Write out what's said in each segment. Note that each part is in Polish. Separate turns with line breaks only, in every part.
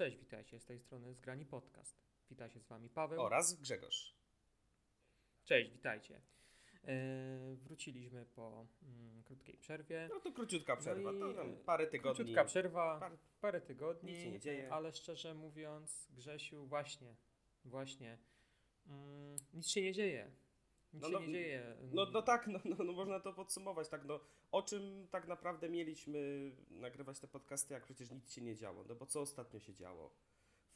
Cześć, witajcie z tej strony Zgrani Podcast. Witajcie z wami Paweł.
Oraz Grzegorz.
Cześć, witajcie. Yy, wróciliśmy po mm, krótkiej przerwie.
No to króciutka przerwa,
No
to tam parę tygodni.
Króciutka przerwa,
Par-
parę tygodni,
Nic się nie dzieje.
ale szczerze mówiąc, Grzesiu, właśnie, właśnie, mm, nic się nie dzieje. Nic
No,
się
no,
nie dzieje.
No, no tak, no, no, no można to podsumować, tak, no o czym tak naprawdę mieliśmy nagrywać te podcasty, jak przecież nic się nie działo, no bo co ostatnio się działo?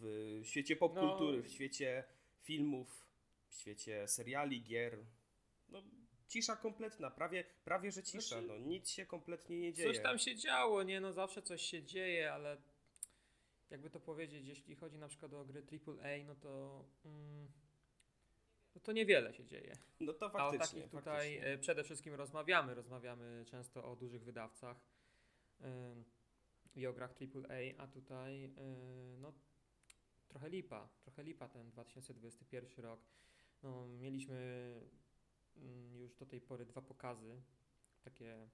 W świecie popkultury,
No.
w świecie filmów, w świecie seriali, gier, no cisza kompletna, prawie, prawie że cisza,
Znaczy,
no nic się kompletnie nie dzieje.
Coś tam się działo, nie? No zawsze coś się dzieje, ale jakby to powiedzieć, jeśli chodzi na przykład o gry AAA, no to mm, no to niewiele się dzieje.
No to
A o
faktycznie,
takich tutaj
faktycznie.
e, przede wszystkim rozmawiamy. Rozmawiamy często o dużych wydawcach ym, i o grach AAA, a tutaj y, no trochę lipa, trochę lipa ten 2021 rok. No, mieliśmy mm, już do tej pory dwa pokazy, takie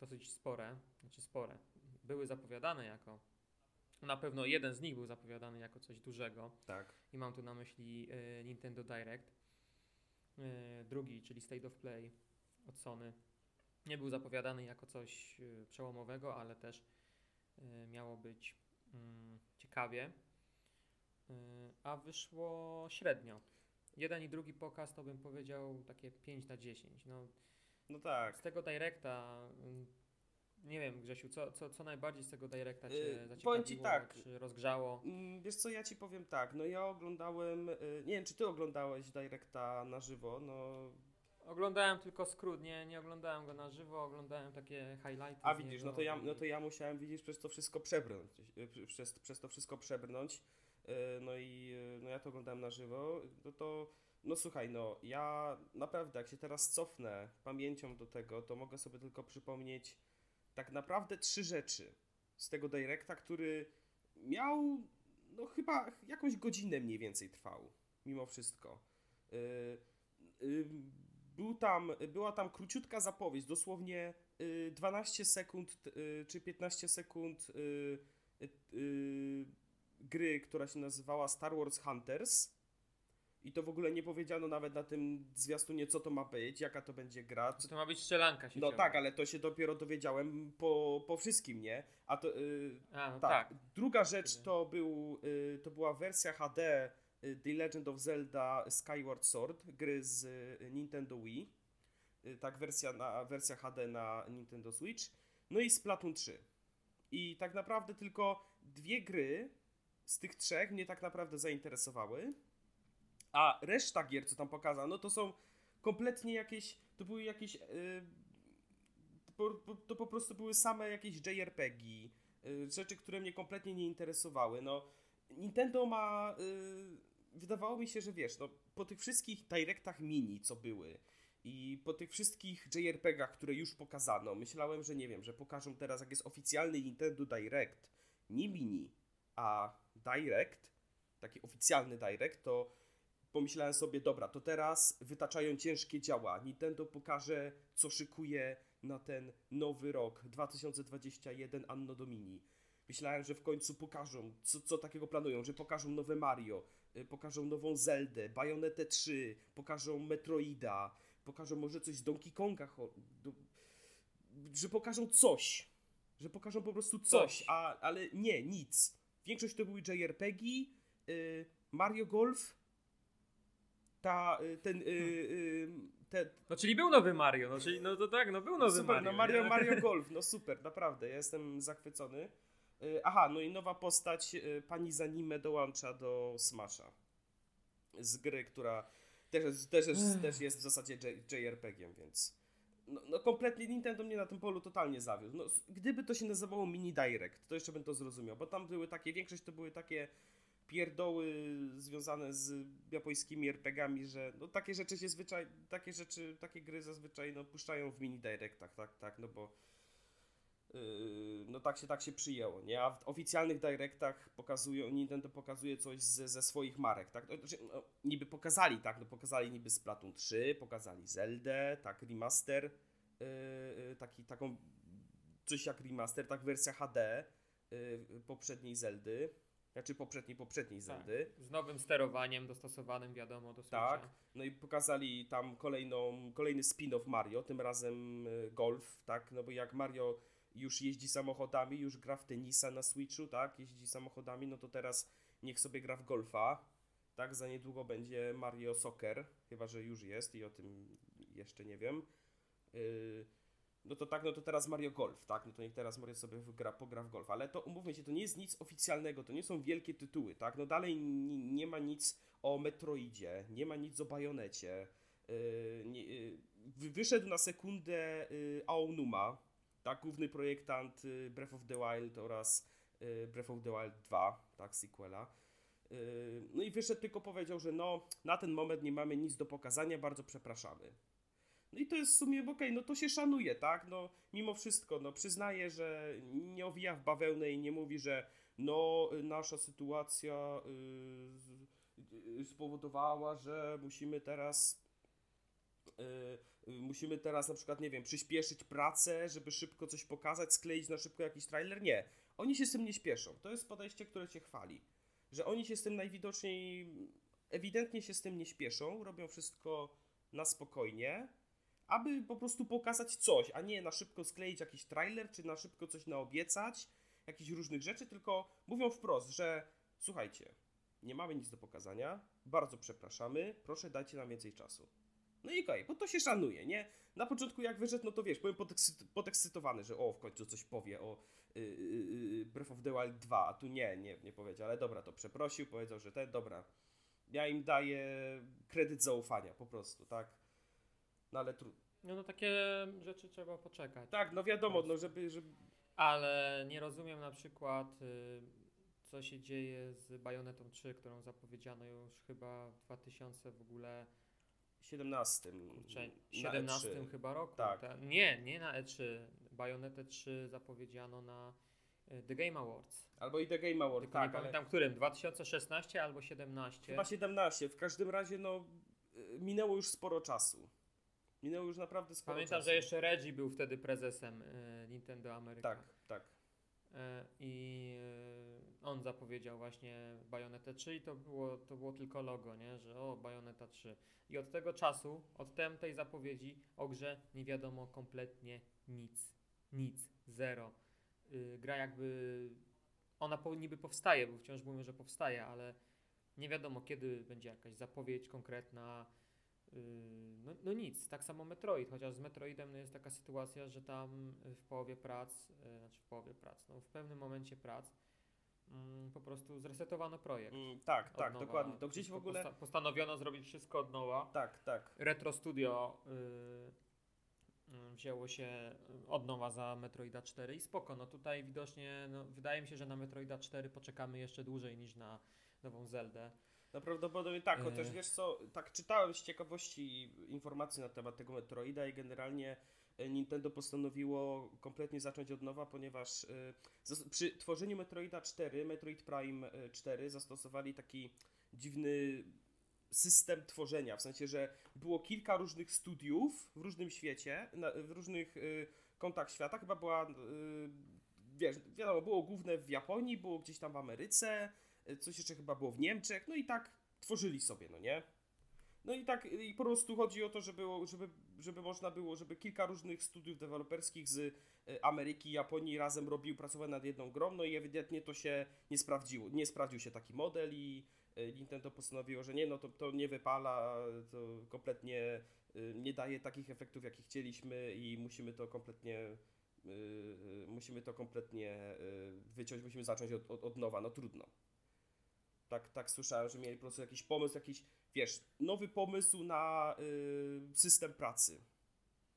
dosyć spore, znaczy spore. Były zapowiadane jako, na pewno jeden z nich był zapowiadany jako coś dużego.
Tak.
I mam tu na myśli e, Nintendo Direct. E, drugi, czyli State of Play od Sony, nie był zapowiadany jako coś e, przełomowego, ale też e, miało być mm, ciekawie. A wyszło średnio. Jeden i drugi pokaz to bym powiedział takie 5 na 10. No,
No tak.
z tego Directa, mm, nie wiem Grzesiu, co, co, co najbardziej z tego Directa Cię
Yy,
zaciekawiło,
ci tak.
czy rozgrzało?
Mm, Wiesz co, ja ci powiem tak, no ja oglądałem, y, nie wiem czy ty oglądałeś Directa na żywo, no
Oglądałem tylko skrót, nie, nie oglądałem go na żywo, oglądałem takie highlighty.
a widzisz, no to ja,
i-
no to ja musiałem widzieć przez to wszystko przebrnąć, y, przez, przez to wszystko przebrnąć, y, no i no ja to oglądałem na żywo, no to, no słuchaj, no ja naprawdę jak się teraz cofnę pamięcią do tego, to mogę sobie tylko przypomnieć tak naprawdę trzy rzeczy z tego Directa, który miał, no chyba jakąś godzinę mniej więcej trwał, mimo wszystko. Y, y, był tam, była tam króciutka zapowiedź, dosłownie y, 12 sekund y, czy 15 sekund gry, która się nazywała Star Wars Hunters. I to w ogóle nie powiedziano nawet na tym zwiastunie, co to ma być, jaka to będzie gra. Co...
To ma być strzelanka się
No tak, ale to się dopiero dowiedziałem po, po wszystkim, nie? A to. Y,
A, no
tak.
tak.
Druga rzecz to, był, y, to była wersja HD y, The Legend of Zelda Skyward Sword, gry z y, Nintendo Wii. Y, tak, wersja, na, wersja HD na Nintendo Switch. No i Splatoon 3. I tak naprawdę tylko dwie gry z tych trzech mnie tak naprawdę zainteresowały. A reszta gier, co tam pokazano, to są kompletnie jakieś. To były jakieś. Yy, po, po, to po prostu były same jakieś JRPG. Yy, rzeczy, które mnie kompletnie nie interesowały. No, Nintendo ma. Yy, wydawało mi się, że wiesz, no, po tych wszystkich directach mini, co były. I po tych wszystkich JRPG-ach, które już pokazano, myślałem, że nie wiem, że pokażą teraz, jak jest oficjalny Nintendo Direct, nie mini, a Direct, taki oficjalny Direct, to pomyślałem sobie, dobra, to teraz wytaczają ciężkie działa. Nintendo pokaże, co szykuje na ten nowy rok 2021 Anno Domini. Myślałem, że w końcu pokażą, co, co takiego planują, że pokażą nowe Mario, y, pokażą nową Zeldę, Bayonetę 3, pokażą Metroida, pokażą może coś z Donkey Konga, do, że pokażą coś, że pokażą po prostu coś,
Coś.
A, ale nie, nic. Większość to były JRPG, y, Mario Golf, ta, y, ten, y, y, te,
No czyli był nowy Mario, no czyli no to tak, no był nowy
super,
Mario.
no Mario,
nie?
Mario Golf, no super, naprawdę, ja jestem zachwycony. Y, Aha, no i nowa postać, y, pani z anime dołącza do Smasha. Z gry, która też jest, też też jest w zasadzie J- JRPG-iem, więc... No, no kompletnie Nintendo mnie na tym polu totalnie zawiódł. No, gdyby to się nazywało Mini Direct, to jeszcze bym to zrozumiał, bo tam były takie, większość to były takie pierdoły związane z japońskimi RPGami, że no takie rzeczy się zwyczaj, takie rzeczy, takie gry zazwyczaj no puszczają w mini directach, tak, tak, no bo yy, no tak się, tak się przyjęło, nie? A w oficjalnych directach pokazują, Nintendo pokazuje coś ze, ze swoich marek, tak? No, znaczy, no, niby pokazali, tak? No pokazali niby Splatoon 3, pokazali Zeldę, tak, remaster, yy, yy, taki, taką, coś jak remaster, tak, wersja HD yy, poprzedniej Zeldy. Znaczy poprzedniej, poprzedniej
Tak.
Zeldy.
Z nowym sterowaniem dostosowanym, wiadomo, do
Tak.
Switcha.
No i pokazali tam kolejną, kolejny spin-off Mario, tym razem y, golf, tak? No bo jak Mario już jeździ samochodami, już gra w tenisa na Switchu, tak? Jeździ samochodami, no to teraz niech sobie gra w golfa. Tak, za niedługo będzie Mario Soccer, chyba że już jest i o tym jeszcze nie wiem. Y, no to tak, no to teraz Mario Golf, tak? No to niech teraz Mario sobie gra, pogra w golf. Ale to umówmy się, to nie jest nic oficjalnego, to nie są wielkie tytuły, tak? No dalej ni- nie ma nic o Metroidzie, nie ma nic o Bajonecie. Yy, yy, wy- wyszedł na sekundę yy, Aonuma, tak? Główny projektant yy, Breath of the Wild oraz yy, Breath of the Wild 2, tak? Sequela. Yy, no i wyszedł tylko powiedział, że no, na ten moment nie mamy nic do pokazania, bardzo przepraszamy. No i to jest w sumie okej, no to się szanuje, tak? No mimo wszystko, no przyznaje, że nie owija w bawełnę i nie mówi, że no nasza sytuacja y, z- y, spowodowała, że musimy teraz y, y, musimy teraz na przykład, nie wiem, przyspieszyć pracę, żeby szybko coś pokazać, skleić na szybko jakiś trailer. Nie. Oni się z tym nie śpieszą. To jest podejście, które się chwali. Że oni się z tym najwidoczniej, ewidentnie się z tym nie śpieszą, robią wszystko na spokojnie, aby po prostu pokazać coś, a nie na szybko skleić jakiś trailer, czy na szybko coś naobiecać, jakichś różnych rzeczy, tylko mówią wprost, że słuchajcie, nie mamy nic do pokazania, bardzo przepraszamy, proszę dajcie nam więcej czasu. No i okej, bo to się szanuje, nie? Na początku jak wyszedł, no to wiesz, byłem podekscy- podekscytowany, że o, w końcu coś powie o y, y, y, Breath of the Wild 2, a tu nie, nie, nie powiedział, ale dobra, to przeprosił, powiedział, że ten, dobra, ja im daję kredyt zaufania, po prostu, tak? No ale trudno.
No, no takie rzeczy trzeba poczekać.
Tak, no wiadomo, no żeby, żeby...
Ale nie rozumiem na przykład, y, co się dzieje z Bajonetą 3, którą zapowiedziano już chyba w 2000 w ogóle
17.
kurczę,
na
17
E3.
chyba roku.
Tak.
Ta- nie, nie na E3. Bajonetę 3 zapowiedziano na y, The Game Awards.
Albo i The Game Award,
Tylko
tak,
nie
ale
pamiętam którym, 2016 albo 17.
chyba 17. W każdym razie, no, y, minęło już sporo czasu. Minęło już naprawdę sporo
Pamiętam,
czasu.
że jeszcze Reggie był wtedy prezesem y, Nintendo Ameryka.
Tak, tak.
E, I e, on zapowiedział właśnie Bajonetę 3 i to było, to było tylko logo, nie? Że o, Bajoneta 3. I od tego czasu, od tamtej zapowiedzi o grze nie wiadomo kompletnie nic. Nic. Zero. Y, gra jakby... Ona niby powstaje, bo wciąż mówią, że powstaje, ale nie wiadomo kiedy będzie jakaś zapowiedź konkretna. Yy, No, no nic, tak samo Metroid, chociaż z Metroidem no jest taka sytuacja, że tam y, w połowie prac, y, znaczy w połowie prac, no w pewnym momencie prac mm, po prostu zresetowano projekt.
Mm, tak,
od
tak,
nowa.
dokładnie. To gdzieś w ogóle...
posta- postanowiono zrobić wszystko od nowa.
Tak, tak.
Retro Studio y, y, wzięło się y, od nowa za Metroida 4 i spoko, no tutaj widocznie, no, wydaje mi się, że na Metroida 4 poczekamy jeszcze dłużej niż na nową Zeldę.
No prawdopodobnie tak,
E.
chociaż wiesz co, tak czytałem z ciekawości informacji na temat tego Metroida i generalnie e, Nintendo postanowiło kompletnie zacząć od nowa, ponieważ e, przy tworzeniu Metroida 4, Metroid Prime e, 4 zastosowali taki dziwny system tworzenia, w sensie, że było kilka różnych studiów w różnym świecie, w różnych kątach świata, chyba była, wiesz, wiadomo, było główne w Japonii, było gdzieś tam w Ameryce, coś jeszcze chyba było w Niemczech, no i tak tworzyli sobie, no nie? No i tak i po prostu chodzi o to, żeby, żeby, żeby można było, żeby kilka różnych studiów deweloperskich z y, Ameryki Japonii razem robił, pracowały nad jedną grą, no i ewidentnie to się nie sprawdziło, nie sprawdził się taki model i y, Nintendo postanowiło, że nie, no to, to nie wypala, to kompletnie y, nie daje takich efektów, jakie chcieliśmy i musimy to kompletnie musimy to kompletnie wyciąć, musimy zacząć od, od, od nowa, no trudno. Tak, tak słyszałem, że mieli po prostu jakiś pomysł, jakiś, wiesz, nowy pomysł na y, system pracy.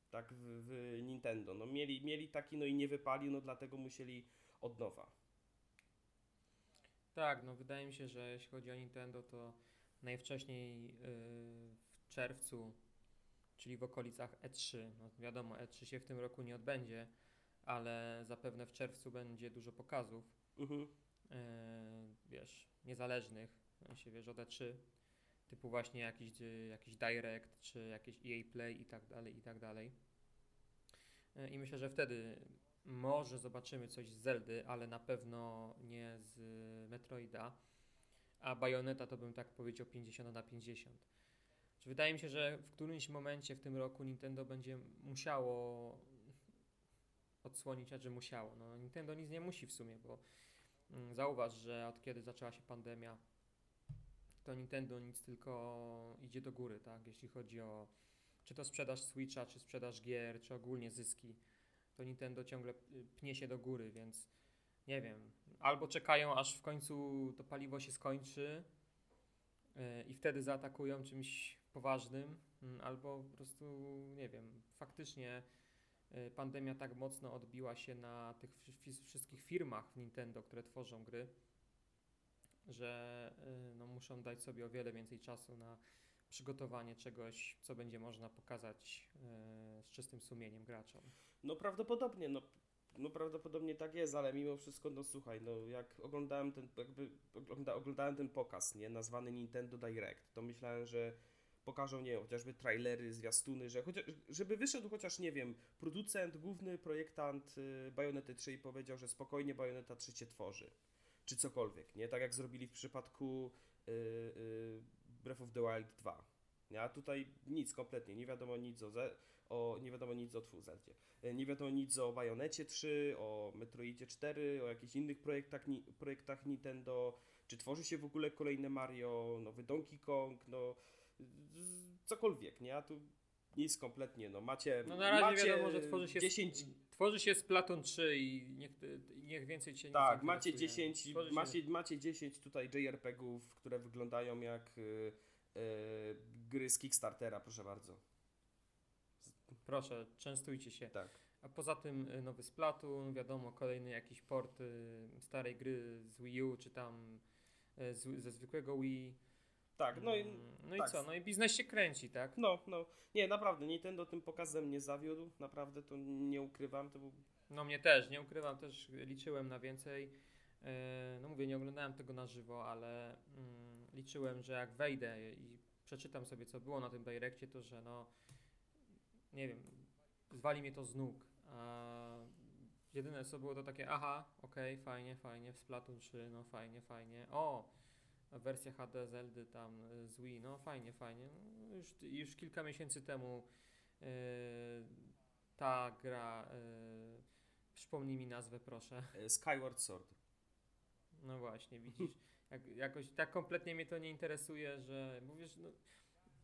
Tak, w, w Nintendo. No mieli, mieli taki, no i nie wypalił, no dlatego musieli od nowa.
Tak, no wydaje mi się, że jeśli chodzi o Nintendo, to najwcześniej yy, w czerwcu, czyli w okolicach E3. No wiadomo, E3 się w tym roku nie odbędzie, ale zapewne w czerwcu będzie dużo pokazów,
Mhm.
Yy, wiesz, niezależnych, sensie, wiesz, od E3, typu właśnie jakiś, jakiś Direct, czy jakiś EA Play i tak dalej, i tak dalej. Yy, I myślę, że wtedy może zobaczymy coś z Zeldy, ale na pewno nie z Metroida. A Bayonetta to bym tak powiedział 50 na 50. Czy wydaje mi się, że w którymś momencie w tym roku Nintendo będzie musiało odsłonić, a że musiało. No, Nintendo nic nie musi w sumie, bo zauważ, że od kiedy zaczęła się pandemia, to Nintendo nic tylko idzie do góry, tak? Jeśli chodzi o czy to sprzedaż Switcha, czy sprzedaż gier, czy ogólnie zyski, to Nintendo ciągle y, pnie się do góry, więc nie wiem. Albo czekają, aż w końcu to paliwo się skończy yy, i wtedy zaatakują czymś poważnym, yy, albo po prostu, nie wiem, faktycznie pandemia tak mocno odbiła się na tych wszy- wszystkich firmach w Nintendo, które tworzą gry, że y, no, muszą dać sobie o wiele więcej czasu na przygotowanie czegoś, co będzie można pokazać y, z czystym sumieniem graczom.
No prawdopodobnie, no, no prawdopodobnie tak jest, ale mimo wszystko, no słuchaj, no jak oglądałem ten, jakby ogląda, oglądałem ten pokaz, nie, nazwany Nintendo Direct, to myślałem, że pokażą, nie wiem, chociażby trailery, zwiastuny, że chociaż, żeby wyszedł chociaż, nie wiem, producent, główny projektant y, Bajonety 3 i powiedział, że spokojnie Bajoneta 3 cię tworzy, czy cokolwiek, nie, tak jak zrobili w przypadku y, y, Breath of the Wild 2, nie? a tutaj nic kompletnie, nie wiadomo nic o, Ze- o nie wiadomo nic o tfu, Zeldzie. E, Nie wiadomo nic o Bajonecie 3, o Metroidzie 4, o jakichś innych projektach, ni- projektach Nintendo. Czy tworzy się w ogóle kolejne Mario, nowy Donkey Kong, no z- cokolwiek, nie? A tu nic kompletnie, no macie.
No na razie
macie
wiadomo, że tworzy się,
10,
tworzy się Splatoon 3 i niech, niech więcej cię nie
tak, macie
zainteresuje.
10,
Tworzy się-
macie, macie 10 tutaj JRPG-ów, które wyglądają jak y, y, gry z Kickstartera, proszę bardzo.
Proszę, częstujcie się.
Tak.
A poza tym y, nowy Splatoon, wiadomo, kolejny jakiś port y, starej gry z Wii U, czy tam y, z, ze zwykłego Wii.
Tak, no i
Mm, no
tak.
i co? No i biznes się kręci, tak?
No, no. Nie, naprawdę, Nintendo tym pokazem nie zawiódł. Naprawdę to nie ukrywam. To był...
No mnie też, nie ukrywam, też liczyłem na więcej. E, No mówię, nie oglądałem tego na żywo, ale mm, liczyłem, że jak wejdę i przeczytam sobie, co było na tym direkcie, to że no, nie wiem, zwali mnie to z nóg. A jedyne co było to takie, aha, okej, fajnie, fajnie, w Splatoon 3, no fajnie, fajnie. O, wersja HD Zeldy tam y, z Wii, no fajnie, fajnie. No, już, już kilka miesięcy temu y, ta gra, y, przypomnij mi nazwę proszę.
e, Skyward Sword.
No właśnie, widzisz, jak, jakoś tak kompletnie mnie to nie interesuje, że mówisz, no,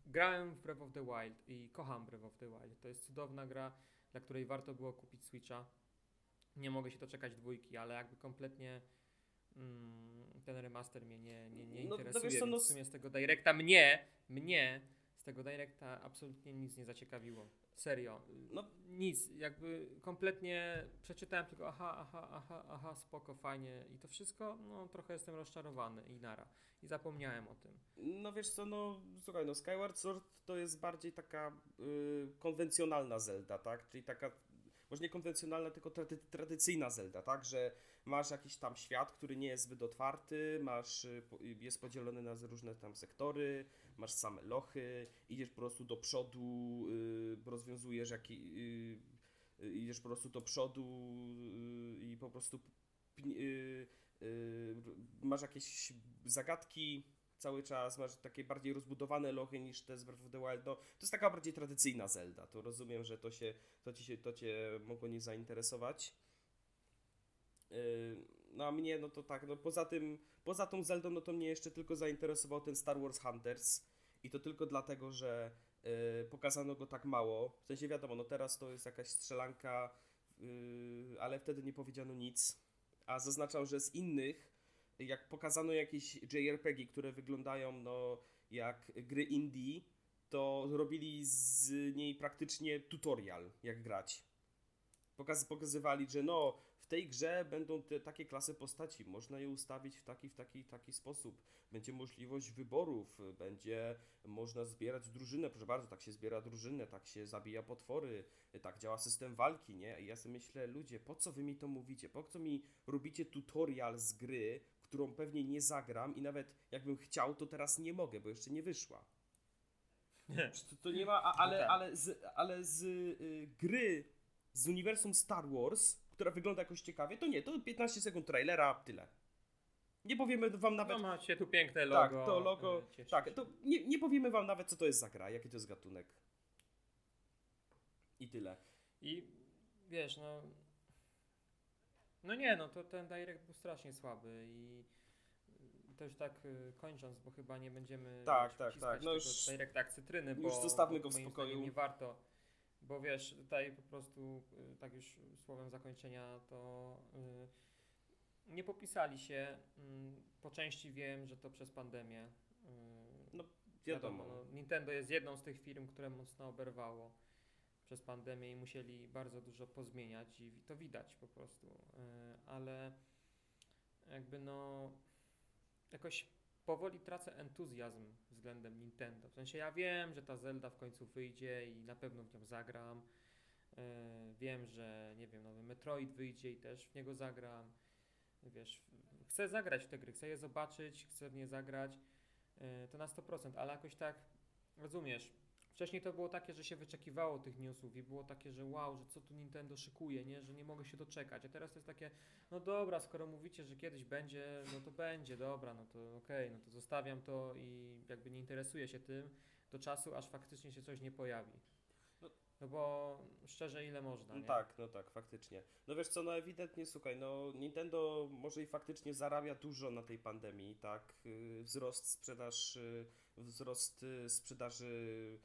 grałem w Breath of the Wild i kocham Breath of the Wild. To jest cudowna gra, dla której warto było kupić Switcha. Nie mogę się doczekać dwójki, ale jakby kompletnie ten remaster mnie nie, nie, nie
No, no
interesuje,
no s-
w sumie z tego Directa mnie, mnie z tego Directa absolutnie nic nie zaciekawiło. Serio.
No.
Nic, jakby kompletnie przeczytałem tylko aha, aha, aha, aha, spoko, fajnie i to wszystko, no trochę jestem rozczarowany i nara. I zapomniałem o tym.
No wiesz co, no słuchaj, no Skyward Sword to jest bardziej taka y, konwencjonalna Zelda, tak? Czyli taka, może nie konwencjonalna, tylko trady, tradycyjna Zelda, tak? Że masz jakiś tam świat, który nie jest zbyt otwarty, masz, y, y, jest podzielony na różne tam sektory, masz same lochy, idziesz po prostu do przodu, y, rozwiązujesz jaki, y, y, idziesz po prostu do przodu y, i po prostu masz jakieś zagadki cały czas, masz takie bardziej rozbudowane lochy niż te z Breath of the Wild. No, to jest taka bardziej tradycyjna Zelda. To rozumiem, że to, się, to, ci się, to cię mogło nie zainteresować. Yy, No a mnie, no to tak, no poza tym, poza tą Zeldą, no to mnie jeszcze tylko zainteresował ten Star Wars Hunters i to tylko dlatego, że yy, pokazano go tak mało. W sensie wiadomo, no teraz to jest jakaś strzelanka, yy, ale wtedy nie powiedziano nic. A zaznaczam, że z innych, jak pokazano jakieś JRPG, które wyglądają no jak gry indie, to robili z niej praktycznie tutorial, jak grać. Pokaz, pokazywali, że no, w tej grze będą te, takie klasy postaci, można je ustawić w taki, w taki, taki sposób. Będzie możliwość wyborów, będzie można zbierać drużynę, proszę bardzo, tak się zbiera drużynę, tak się zabija potwory, tak działa system walki, nie? I ja sobie myślę, ludzie, po co wy mi to mówicie? Po co mi robicie tutorial z gry, którą pewnie nie zagram i nawet jakbym chciał, to teraz nie mogę, bo jeszcze nie wyszła. To, to nie ma, a, ale,
No tak.
ale z, ale z y, gry z uniwersum Star Wars, która wygląda jakoś ciekawie, to nie, to 15 sekund trailera, tyle. Nie powiemy wam nawet...
No macie tu piękne
tak,
logo.
to logo,
e,
tak, to nie, nie powiemy wam nawet, co to jest za gra, jaki to jest gatunek. I tyle.
I wiesz, no. No nie, no to ten direct był strasznie słaby i już tak y, kończąc, bo chyba nie będziemy
Tak, tak, tak, no już-
direct jak cytryny, bo
już zostawmy go w spokoju.
Nie warto, bo wiesz, tutaj po prostu y, tak już słowem zakończenia to y, nie popisali się. mm, Po części wiem, że to przez pandemię.
No, Wiadomo.
no, Nintendo jest jedną z tych firm, które mocno oberwało przez pandemię i musieli bardzo dużo pozmieniać i to widać po prostu. Yy, Ale jakby no jakoś powoli tracę entuzjazm względem Nintendo. W sensie ja wiem, że ta Zelda w końcu wyjdzie i na pewno w nią zagram. Yy, Wiem, że nie wiem, nowy Metroid wyjdzie i też w niego zagram. Wiesz, chcę zagrać w te gry, chcę je zobaczyć, chcę w nie zagrać. Yy, to na 100%, ale jakoś tak rozumiesz. Wcześniej to było takie, że się wyczekiwało tych newsów i było takie, że wow, że co tu Nintendo szykuje, nie? że nie mogę się doczekać. A teraz to jest takie, no dobra, skoro mówicie, że kiedyś będzie, no to będzie, dobra, no to okej, no to zostawiam to i jakby nie interesuję się tym do czasu, aż faktycznie się coś nie pojawi.
No-
No bo szczerze, ile można,
No
nie?
tak, no tak, faktycznie. No wiesz co, no ewidentnie, słuchaj, no Nintendo może i faktycznie zarabia dużo na tej pandemii, tak? Yy, Wzrost sprzedaż, yy, wzrost yy, sprzedaży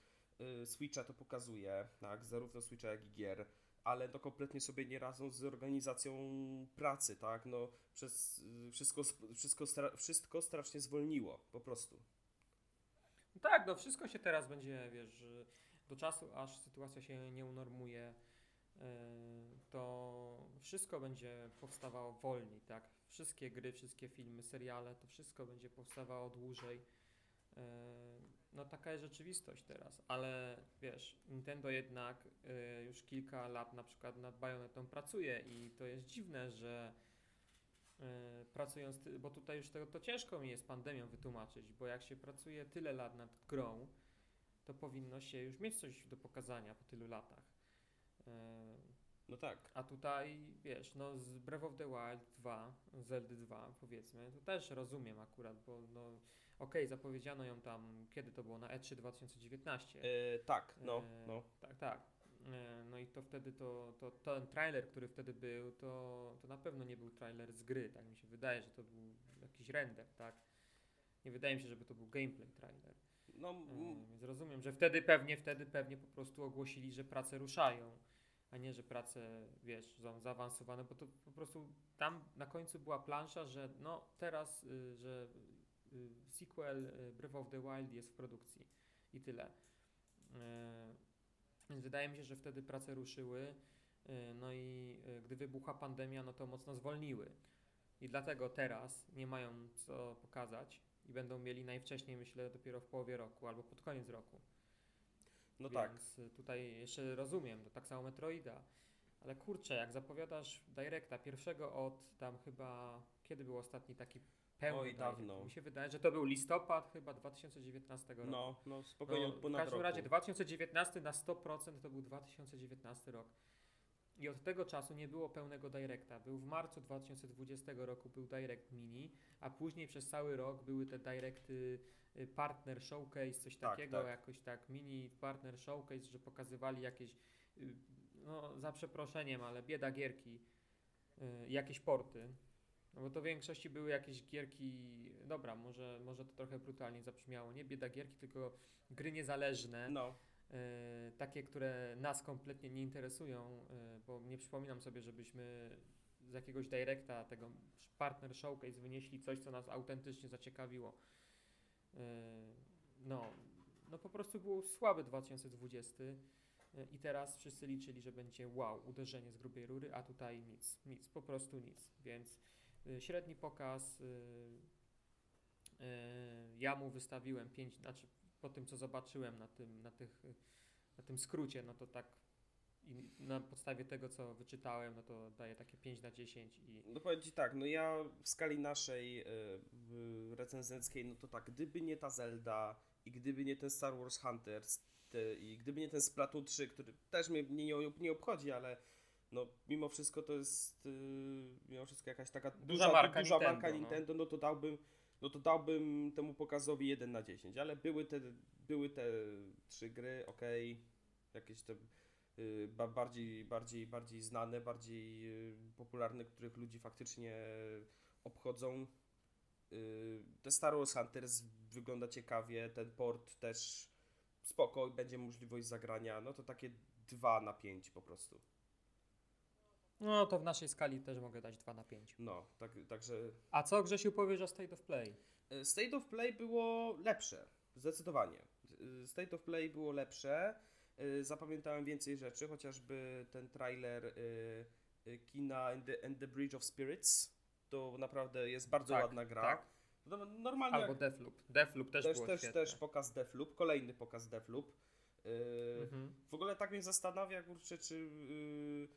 Switcha to pokazuje, tak? Zarówno Switcha, jak i gier. Ale to kompletnie sobie nie radzą z organizacją pracy, tak? No przez yy, wszystko, wszystko, wszystko strasznie zwolniło, po prostu.
Tak, no wszystko się teraz będzie, wiesz, do czasu, aż sytuacja się nie unormuje, yy, to wszystko będzie powstawało wolniej, tak? Wszystkie gry, wszystkie filmy, seriale, to wszystko będzie powstawało dłużej. No taka jest rzeczywistość teraz, ale wiesz, Nintendo jednak yy, już kilka lat na przykład nad Bayonetą pracuje i to jest dziwne, że yy, pracując, bo tutaj już to, to ciężko mi jest pandemią wytłumaczyć, bo jak się pracuje tyle lat nad grą, to powinno się już mieć coś do pokazania po tylu latach. Yy,
No tak.
a tutaj, wiesz, no z Breath of the Wild 2, Zelda 2 powiedzmy, to też rozumiem akurat, bo no okej, zapowiedziano ją tam, kiedy to było, na E E3 2019.
Yy, tak, no,
E,
no.
Tak, tak. E, No i to wtedy to, to ten trailer, który wtedy był, to, to na pewno nie był trailer z gry, tak mi się wydaje, że to był jakiś render, tak? Nie wydaje mi się, żeby to był gameplay trailer.
No,
E, Więc rozumiem, że wtedy pewnie, wtedy pewnie po prostu ogłosili, że prace ruszają, a nie, że prace, wiesz, są zaawansowane, bo to po prostu tam na końcu była plansza, że no teraz, y, że sequel y, Breath of the Wild jest w produkcji i tyle. E, Więc wydaje mi się, że wtedy prace ruszyły, y, no i y, gdy wybuchła pandemia, no to mocno zwolniły. I dlatego teraz nie mają co pokazać i będą mieli najwcześniej, myślę, dopiero w połowie roku albo pod koniec roku.
no tak.
Więc y, tutaj jeszcze rozumiem, to tak samo Metroida. Ale kurczę, jak zapowiadasz Directa pierwszego od tam chyba, kiedy był ostatni taki pełny
Oj, dawno.
Mi się wydaje, że to był listopad chyba 2019 roku.
No, no, spokojnie
No,
od
w
ponad
każdym
roku.
razie 2019 na 100% to był 2019 rok. I od tego czasu nie było pełnego Directa. Był w marcu 2020 roku był Direct Mini, a później przez cały rok były te Directy y, Partner Showcase, coś
Tak,
takiego,
tak.
jakoś tak Mini Partner Showcase, że pokazywali jakieś, y, no za przeproszeniem, ale bieda gierki, y, jakieś porty. No bo to w większości były jakieś gierki, dobra, może, może to trochę brutalnie zabrzmiało, nie bieda gierki, tylko gry niezależne,
No,
e, takie, które nas kompletnie nie interesują, e, bo nie przypominam sobie, żebyśmy z jakiegoś directa, tego partner showcase wynieśli coś, co nas autentycznie zaciekawiło. E, no, no po prostu był słaby 2020 e, i teraz wszyscy liczyli, że będzie wow, uderzenie z grubej rury, a tutaj nic, nic, po prostu nic, więc średni pokaz, e, e, ja mu wystawiłem 5, znaczy po tym, co zobaczyłem na tym, na tych, y, na tym skrócie, no to tak na podstawie tego, co wyczytałem, no to daję takie 5 na 10 i
no powiem Ci tak, no ja w skali naszej y, recenzenckiej, no to tak, gdyby nie ta Zelda i gdyby nie ten Star Wars Hunters te, i gdyby nie ten Splatoon 3, który też mnie nie, nie, nie obchodzi, ale no mimo wszystko to jest yy, mimo wszystko jakaś taka duża,
Duża marka
duża
Nintendo,
marka
no.
Nintendo, no to dałbym no to dałbym temu pokazowi 1 na 10, ale były te, były te trzy gry, okej, jakieś te y, ba, bardziej, bardziej, bardziej znane, bardziej y, popularne, których ludzi faktycznie obchodzą. Y, te Star Wars Hunters wygląda ciekawie, ten port też spoko, będzie możliwość zagrania, no to takie 2 na 5 po prostu.
No to w naszej skali też mogę dać 2 na 5.
No, tak, także
A co Grzesiu powiesz o State of Play?
y, State of Play było lepsze, zdecydowanie. Y, State of Play było lepsze. Y, Zapamiętałem więcej rzeczy, chociażby ten trailer kina and the, and the Bridge of Spirits. To naprawdę jest bardzo
Tak,
ładna gra.
tak.
No, normalnie
Albo
jak,
Deathloop. Deathloop też,
też,
było
też,
świetne.
też pokaz Deathloop, kolejny pokaz Deathloop. Y,
Mhm.
W ogóle tak mnie zastanawia, kurczę, czy yy,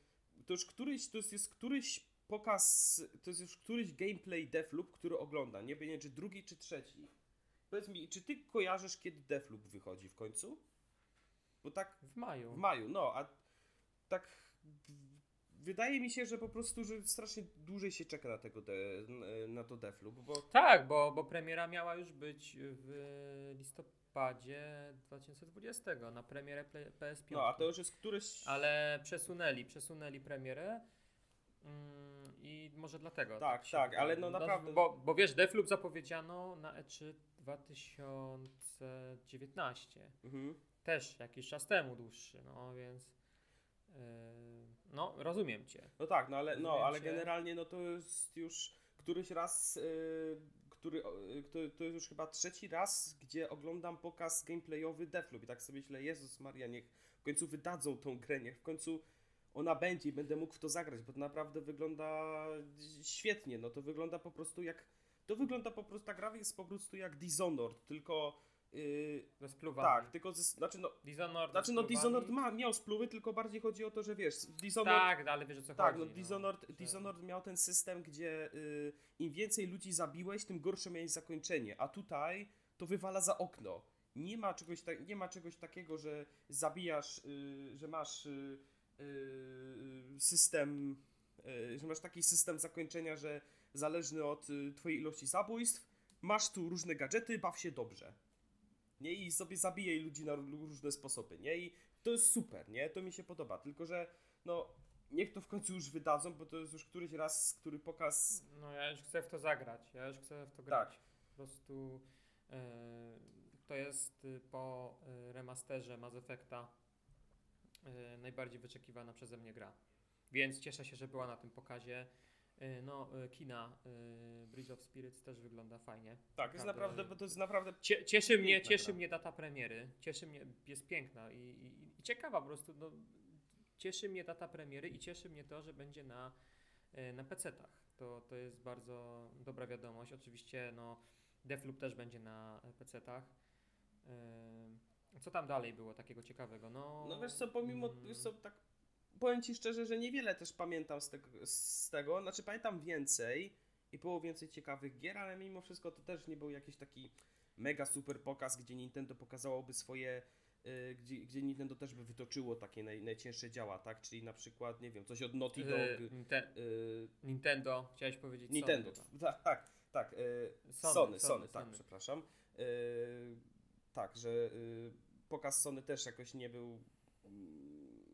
to już któryś, to jest, któryś pokaz, to jest już któryś gameplay Deathloop, który ogląda, nie wiem, czy drugi, czy trzeci. Powiedz mi, czy ty kojarzysz, kiedy Deathloop wychodzi w końcu? Bo tak
W maju.
w maju, no, a tak wydaje mi się, że po prostu, że strasznie dłużej się czeka na tego, de, na to Deathloop, bo
Tak, bo, bo premiera miała już być w listopadzie 2020 na premierę Play- PS5.
no, a to już jest któryś...
Ale przesunęli, przesunęli premierę. Mm, I może dlatego.
Tak, tak,
wydaje.
ale no naprawdę-
bo, bo wiesz, Deathloop zapowiedziano na E E3 2019.
Mhm.
Też jakiś czas temu dłuższy, no więc. yy, no, rozumiem cię.
No tak, no ale, no, ale
cię.
generalnie no to jest już któryś raz, yy, który, yy, to, to jest już chyba trzeci raz, gdzie oglądam pokaz gameplayowy Deathloop i tak sobie myślę, Jezus Maria, niech w końcu wydadzą tą grę, niech w końcu ona będzie i będę mógł w to zagrać, bo to naprawdę wygląda świetnie, no to wygląda po prostu jak, to wygląda po prostu, ta gra jest po prostu jak Dishonored, tylko, yy,
Ze spluwami.
tak, tylko, znaczy no,
Dishonored.
znaczy no. Dishonored ma, miał spluwy, tylko bardziej chodzi o to, że wiesz, Dishonored
Tak, ale wiesz o co
tak,
chodzi.
no Dishonored,
że-
Dishonored miał ten system, gdzie y, im więcej ludzi zabiłeś, tym gorsze miałeś zakończenie, a tutaj to wywala za okno. Nie ma czegoś, ta, nie ma czegoś takiego, że zabijasz, y, że masz y, y, system, y, że masz taki system zakończenia, że zależny od y, twojej ilości zabójstw, masz tu różne gadżety, baw się dobrze. Nie? I sobie zabijaj ludzi na różne sposoby, nie? I to jest super, nie? To mi się podoba, tylko że no niech to w końcu już wydadzą, bo to jest już któryś raz, który pokaz.
No ja już chcę w to zagrać. Ja już chcę w to
Tak.
grać. Po prostu e, to jest y, po y, remasterze Mass Effecta y, najbardziej wyczekiwana przeze mnie gra. Więc cieszę się, że była na tym pokazie. Y, No, y, kina y, Bridge of Spirits też wygląda fajnie.
Tak, jest naprawdę, bo to jest naprawdę.
Cie, cieszy mnie, cieszy
gra.
mnie data premiery. Cieszy mnie, jest piękna i, i, i ciekawa po prostu. No, cieszy mnie data premiery i cieszy mnie to, że będzie na, e, na PC-tach. To, to jest bardzo dobra wiadomość. Oczywiście no, Deathloop też będzie na PC-tach. E, Co tam dalej było takiego ciekawego? No,
No wiesz co, pomimo,
mm,
wiesz co, tak powiem ci szczerze, że niewiele też pamiętam z tego, z tego, znaczy pamiętam więcej i było więcej ciekawych gier, ale mimo wszystko to też nie był jakiś taki mega super pokaz, gdzie Nintendo pokazałoby swoje, y, gdzie, gdzie Nintendo też by wytoczyło takie naj, najcięższe działa, tak, czyli na przykład, nie wiem, coś od Naughty
e,
Dog,
Ninte-
y,
Nintendo, chciałeś powiedzieć
Nintendo,
Sony,
tak, tak, tak, y,
Sony,
Sony, Sony,
Sony,
tak,
Sony.
przepraszam. Y, tak, że y, pokaz Sony też jakoś nie był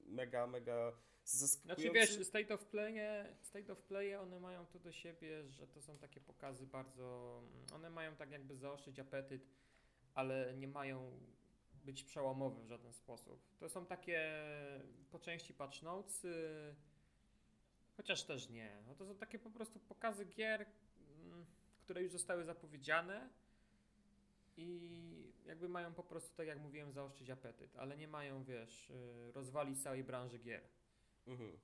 mega, mega zaskakujący.
Znaczy wiesz, State of Play, State of Play, one mają to do siebie, że to są takie pokazy bardzo, one mają tak jakby zaostrzyć apetyt, ale nie mają być przełomowe w żaden sposób. To są takie po części patch notes, chociaż też nie. No to są takie po prostu pokazy gier, mm, które już zostały zapowiedziane i jakby mają po prostu, tak jak mówiłem, zaostrzyć apetyt, ale nie mają, wiesz, y, rozwalić całej branży gier.
Mhm.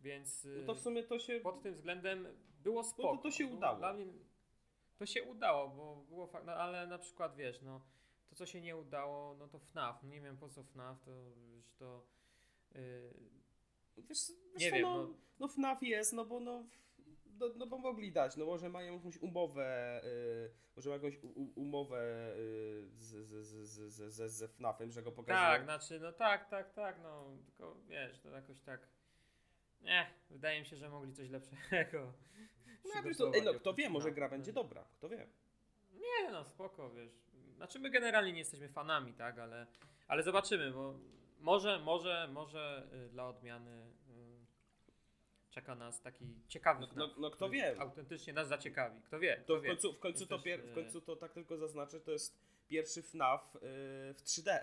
Więc
No to w sumie to się...
pod tym względem było spoko.
to się
Było-
udało.
Dla mnie to się udało, bo było fakt, no, ale na przykład wiesz, no to co się nie udało, no to FNAF, nie wiem po co FNAF, to już to yy,
Wiesz, wiesz
nie
co,
wiem,
no,
no.
no FNAF jest, no bo no... No, no bo mogli dać, no może mają jakąś umowę, y, może mają jakąś u, umowę y, z, z, z, z, z, FNAFem, że go pokazują.
tak, znaczy no tak, tak, tak, no tylko wiesz, to jakoś tak Nie, wydaje mi się, że mogli coś lepszego.
No, to, ej, no kto wie, może
FNAF.
gra będzie dobra, kto wie.
Nie no, spoko, wiesz. Znaczy my generalnie nie jesteśmy fanami, tak, ale, ale zobaczymy, bo może, może, może y, dla odmiany czeka nas taki ciekawy
No, no, no kto wie.
Autentycznie nas zaciekawi, kto wie,
To
kto
w
wie.
końcu, w końcu, to, pier, w
e,
końcu to tak tylko zaznaczę, to jest pierwszy FNAF y, w 3D.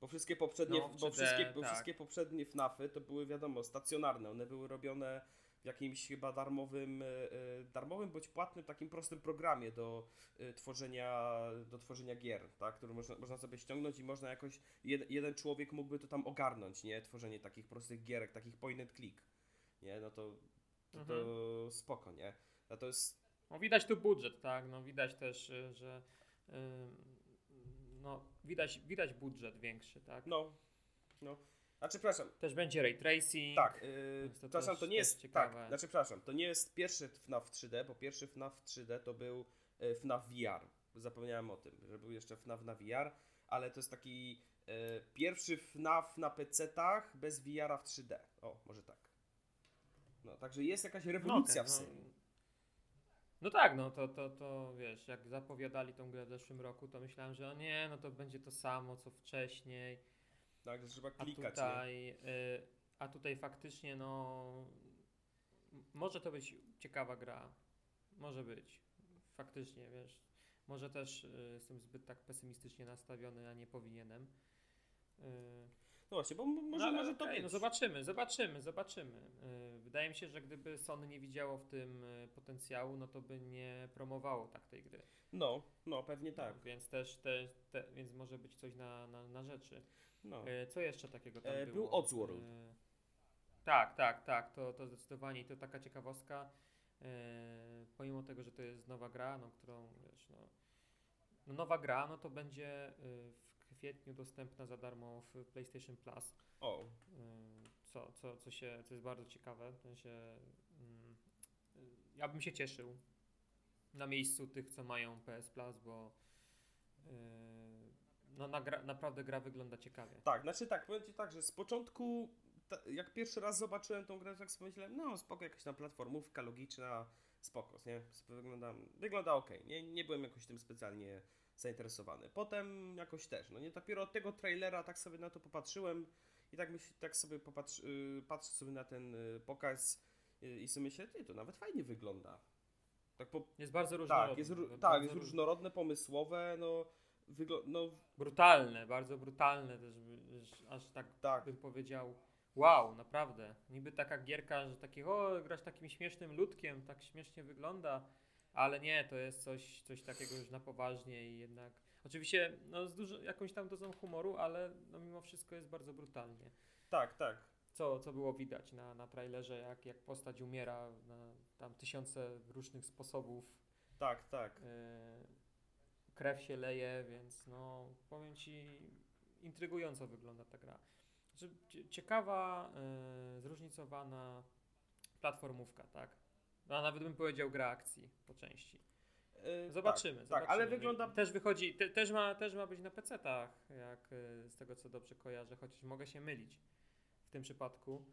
Bo wszystkie poprzednie,
No, w
bo
3D,
wszystkie, bo
tak.
wszystkie poprzednie FNAFy to były wiadomo stacjonarne. One były robione w jakimś chyba darmowym, y, darmowym bądź płatnym takim prostym programie do tworzenia, do tworzenia gier, tak? który można, można sobie ściągnąć i można jakoś, jed, jeden człowiek mógłby to tam ogarnąć, nie? Tworzenie takich prostych gierek, takich point and click. Nie, no to, to, to
Mhm.
spoko, nie? A to jest
No widać tu budżet, tak, no widać też, y, że y, no widać, widać budżet większy, tak.
No, no. Znaczy, przepraszam,
Też będzie ray tracing.
tak, yy,
to
przepraszam, to nie jest,
ciekawe.
tak, znaczy, przepraszam, to nie jest pierwszy FNAF 3D, bo pierwszy FNAF 3D to był y, FNAF VR. Zapomniałem o tym, że był jeszcze FNAF na VR, ale to jest taki y, pierwszy FNAF na PC-tach bez VR-a w 3D. O, może tak. No, także jest jakaś rewolucja
okej,
w serii.
No, no tak, no to, to, to wiesz, jak zapowiadali tą grę w zeszłym roku, to myślałem, że o nie, no to będzie to samo co wcześniej.
Tak, że trzeba
A
klikać, nie?
tutaj, y, a tutaj faktycznie, no, może to być ciekawa gra. Może być. Faktycznie, wiesz. Może też y, jestem zbyt tak pesymistycznie nastawiony, a nie powinienem. Y,
No właśnie, bo może,
no,
może to
okej,
być.
No zobaczymy, zobaczymy, zobaczymy. Y, Wydaje mi się, że gdyby Sony nie widziało w tym y, potencjału, no to by nie promowało tak tej gry.
No, no, pewnie tak.
No, więc też, te, te, więc może być coś na, na, na rzeczy.
No.
E, Co jeszcze takiego tam
E,
było?
był Oddworld.
E, Tak, tak, tak, to, to zdecydowanie i to taka ciekawostka. E, pomimo tego, że to jest nowa gra, no, którą wiesz, no, no nowa gra, no to będzie w kwietniu dostępna za darmo w PlayStation Plus.
O,
E, co, co, co, się, co jest bardzo ciekawe. W sensie, mm, ja bym się cieszył na miejscu tych, co mają PS Plus, bo e, no, na gra, naprawdę gra wygląda ciekawie.
Tak, znaczy tak, powiem Ci tak, że z początku, jak pierwszy raz zobaczyłem tą grę, tak sobie myślałem, no spoko, jakaś tam platformówka logiczna, spoko, nie? Wygląda, wygląda ok, nie, nie byłem jakoś tym specjalnie zainteresowany. Potem jakoś też, no nie, dopiero od tego trailera tak sobie na to popatrzyłem i tak, myśl, tak sobie popatrz, yy, patrzę sobie na ten yy, pokaz yy, i sobie myślę, ty, to nawet fajnie wygląda. Tak, po,
Jest bardzo
tak, jest, ró-
bardzo
tak, jest
róż-
różnorodne, pomysłowe, no, wygl- no
Brutalne, bardzo brutalne też, aż tak
tak,
bym powiedział. Wow, naprawdę. Niby taka gierka, że taki, o, grasz takim śmiesznym ludkiem, tak śmiesznie wygląda, ale nie, to jest coś, coś takiego już na poważnie i jednak. Oczywiście, no, z dużo, jakąś tam dozą humoru, ale no, mimo wszystko jest bardzo brutalnie.
tak, tak.
Co, co było widać na, na trailerze, jak, jak postać umiera na tam tysiące różnych sposobów.
Tak, tak.
E, krew się leje, więc no powiem ci, intrygująco wygląda ta gra. Znaczy, cie- ciekawa, e, zróżnicowana platformówka, tak? No, a nawet bym powiedział gra akcji po części.
Yy,
Zobaczymy,
tak,
zobaczymy.
Tak, ale wygląda.
Też wychodzi, te, też, ma, też ma być na PC-tach, jak e, z tego co dobrze kojarzę, chociaż mogę się mylić w tym przypadku.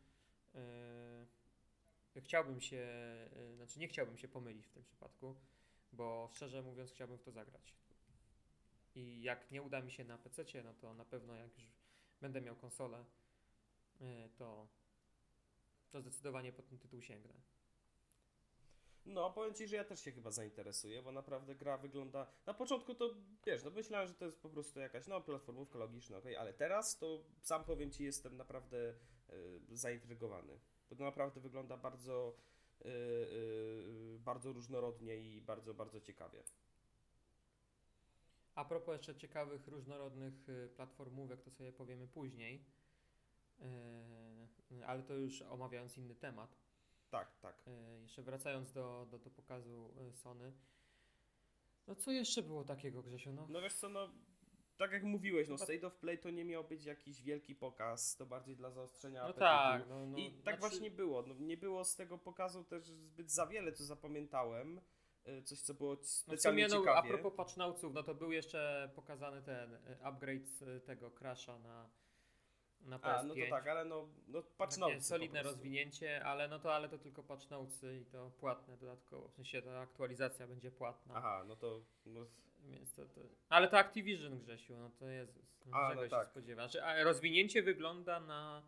E, chciałbym się, e, znaczy nie chciałbym się pomylić w tym przypadku, bo szczerze mówiąc chciałbym w to zagrać. I jak nie uda mi się na PC, no to na pewno jak już będę miał konsolę, e, to, to zdecydowanie po ten tytuł sięgnę.
No, powiem ci, że ja też się chyba zainteresuję, bo naprawdę gra wygląda. Na początku to wiesz, no myślałem, że to jest po prostu jakaś no, platformówka logiczna, okej, ale teraz to sam powiem ci, jestem naprawdę y, zaintrygowany. Bo to naprawdę wygląda bardzo, y, y, bardzo różnorodnie i bardzo, bardzo ciekawie.
A propos jeszcze ciekawych, różnorodnych platformówek, to sobie powiemy później, Yy, ale to już omawiając inny temat.
Tak, tak.
Yy, Jeszcze wracając do, do, do pokazu y, Sony. No co jeszcze było takiego, Grzesiu? No,
No wiesz co, no tak jak mówiłeś, no State of Play to nie miał być jakiś wielki pokaz, to bardziej dla zaostrzenia
no tak. No, no,
I tak
znaczy-
właśnie było. No, nie było z tego pokazu też zbyt za wiele, co zapamiętałem. Y, Coś, co było
No
specjalnie
sumie, no, a
ciekawie.
propos patchnauców, no to był jeszcze pokazany ten upgrade tego Crasha na, na PS5.
A, no to tak, ale no, no patch
Takie
po
solidne rozwinięcie, ale no to, ale to tylko patch notesy i to płatne dodatkowo. W sensie ta aktualizacja będzie płatna.
Aha, no to no,
Więc to, to... Ale to Activision, Grzesiu, no to Jezus. No
A,
czego
no
się
tak.
spodziewasz? A rozwinięcie wygląda na...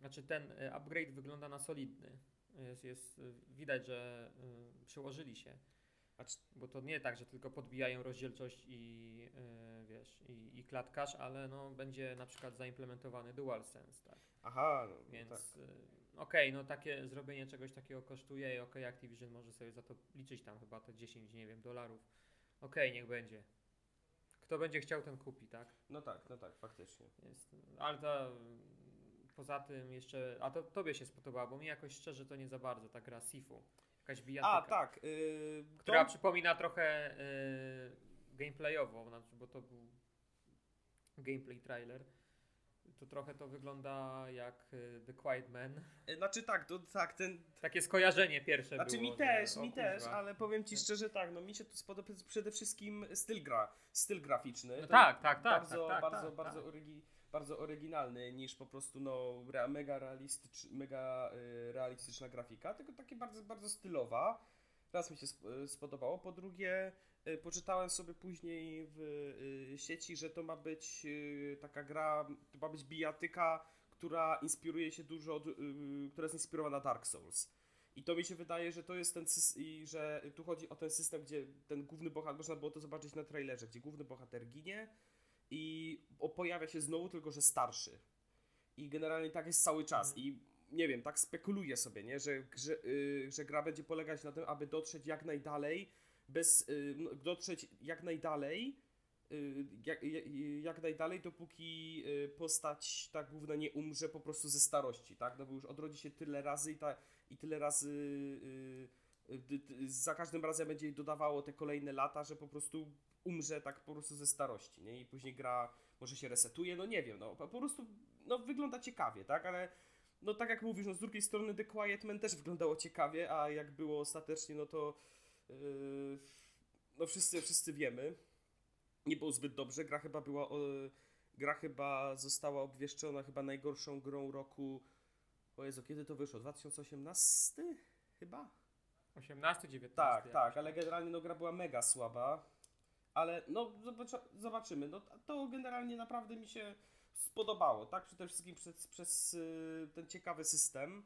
Znaczy ten y, upgrade wygląda na solidny. Jest, jest, y, widać, że y, przyłożyli się. Bo to nie tak, że tylko podbijają rozdzielczość i y, wiesz, i, i klatkarz, ale no będzie na przykład zaimplementowany DualSense, tak?
aha, no, no
Więc
tak.
y, okej, no takie zrobienie czegoś takiego kosztuje i okej, Activision może sobie za to liczyć tam chyba te 10, nie wiem, dolarów. Okej, niech będzie. Kto będzie chciał, ten kupi, tak?
No tak, no tak, faktycznie.
Jest, ale to mm, poza tym jeszcze, a to tobie się spodobało, bo mi jakoś szczerze to nie za bardzo, ta gra Sifu. Jakaś bijatyka.
A, tak. Yy,
Która
to-
przypomina trochę y, gameplayowo, bo to był gameplay trailer. To trochę to wygląda jak y, The Quiet Man.
y, Znaczy tak, to tak, ten.
Takie skojarzenie pierwsze
Znaczy
było.
mi
że,
też,
o
mi też, ale powiem ci szczerze tak, no mi się tu spodoba przede wszystkim styl gra, styl graficzny.
No
To
tak, tak, tak,
Bardzo,
tak, tak,
bardzo,
tak,
bardzo,
tak.
Orygi, bardzo oryginalny niż po prostu no mega, realistycz, mega y, realistyczna grafika, tylko takie bardzo, bardzo stylowa. Raz mi się y, spodobało, po drugie y, poczytałem sobie później w sieci, że to ma być taka gra, to ma być bijatyka, która inspiruje się dużo, od, która jest inspirowana Dark Souls. I to mi się wydaje, że to jest ten i że tu chodzi o ten system, gdzie ten główny bohater, można było to zobaczyć na trailerze, gdzie główny bohater ginie i pojawia się znowu, tylko że starszy. I generalnie tak jest cały czas.
Mhm.
I nie wiem, tak spekuluję sobie, nie? Że, że, y, że gra będzie polegać na tym, aby dotrzeć jak najdalej, bez, y, no, dotrzeć jak najdalej, y, jak, jak, jak najdalej, dopóki y, postać ta główna nie umrze po prostu ze starości, tak? No bo już odrodzi się tyle razy i, ta, i tyle razy y, y, za każdym razem będzie jej dodawało te kolejne lata, że po prostu umrze tak po prostu ze starości, nie? I później gra może się resetuje, no nie wiem, no po prostu no wygląda ciekawie, tak? Ale no tak jak mówisz, no z drugiej strony The Quiet Man też wyglądało ciekawie, a jak było ostatecznie, no to yy, no wszyscy, wszyscy wiemy. Nie było zbyt dobrze, gra chyba była o, gra chyba została obwieszczona chyba najgorszą grą roku. O Jezu, kiedy to wyszło? 2018 chyba?
18, 19.
Tak,
jakoś.
tak, ale generalnie no, gra była mega słaba. Ale no zobacz- zobaczymy. No, to generalnie naprawdę mi się spodobało, tak? Przede wszystkim przez, przez y, ten ciekawy system,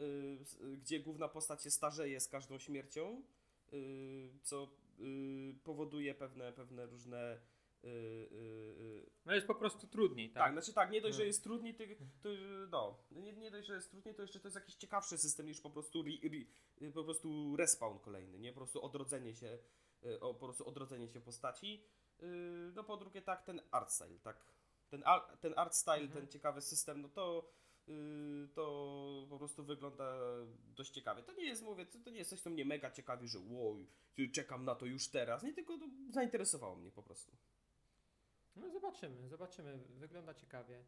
y, gdzie główna postać się starzeje z każdą śmiercią, y, co powoduje pewne, pewne różne.
No jest po prostu trudniej,
tak,
tak?
znaczy tak, nie dość, że
No.
jest trudniej, to, to no, nie, nie dość, że jest trudniej, to jeszcze to jest jakiś ciekawszy system niż po prostu, re, re, po prostu respawn kolejny, nie? Po prostu odrodzenie się, o, po prostu odrodzenie się postaci. Y, No po drugie tak, ten art style, tak. Ten, ar, ten art style,
Mhm.
ten ciekawy system, no to y, to po prostu wygląda dość ciekawie. To nie jest, mówię, to, nie jest coś, co mnie mega ciekawi, że wow, czekam na to już teraz. Nie, tylko to zainteresowało mnie po prostu.
No zobaczymy, zobaczymy. Wygląda ciekawie.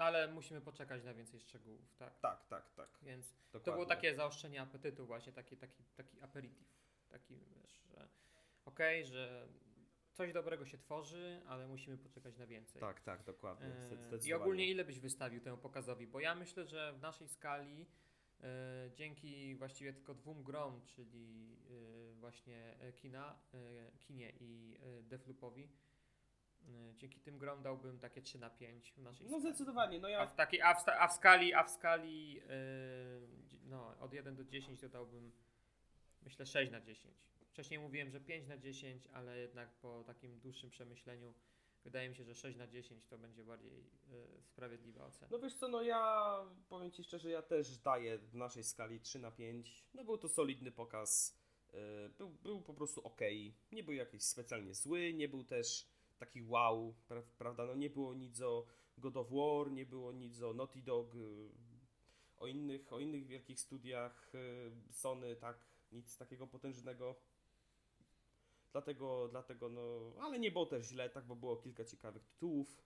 Ale musimy poczekać na więcej szczegółów, tak?
Tak, tak, tak.
Więc to
Dokładnie.
było takie zaostrzenie apetytu właśnie, taki, taki, taki aperitif. Taki, wiesz, że okej, że coś dobrego się tworzy, ale musimy poczekać na więcej.
Tak, tak, dokładnie. Zde-
I ogólnie ile byś wystawił temu pokazowi? Bo ja myślę, że w naszej skali yy, dzięki właściwie tylko dwóm grom, czyli yy, właśnie e, kina, yy, kinie i Defloopowi, yy, dzięki tym grom dałbym takie 3 na 5 w naszej
No zdecydowanie, no
A
ja
w, takiej, a w, a w skali, a w skali yy, no, od 1 do 10 to dałbym myślę 6 na 10. Wcześniej mówiłem, że 5 na 10, ale jednak po takim dłuższym przemyśleniu wydaje mi się, że 6 na 10 to będzie bardziej yy, sprawiedliwa ocena.
No wiesz co, no ja powiem Ci szczerze, ja też daję w naszej skali 3 na 5. No był to solidny pokaz. Yy, Był, był po prostu ok. Nie był jakiś specjalnie zły, nie był też taki wow, pra- prawda? No nie było nic o God of War, nie było nic o Naughty Dog, yy, o innych, o innych wielkich studiach yy, Sony, tak, nic takiego potężnego. Dlatego, dlatego no, ale nie było też źle, tak, bo było kilka ciekawych tytułów.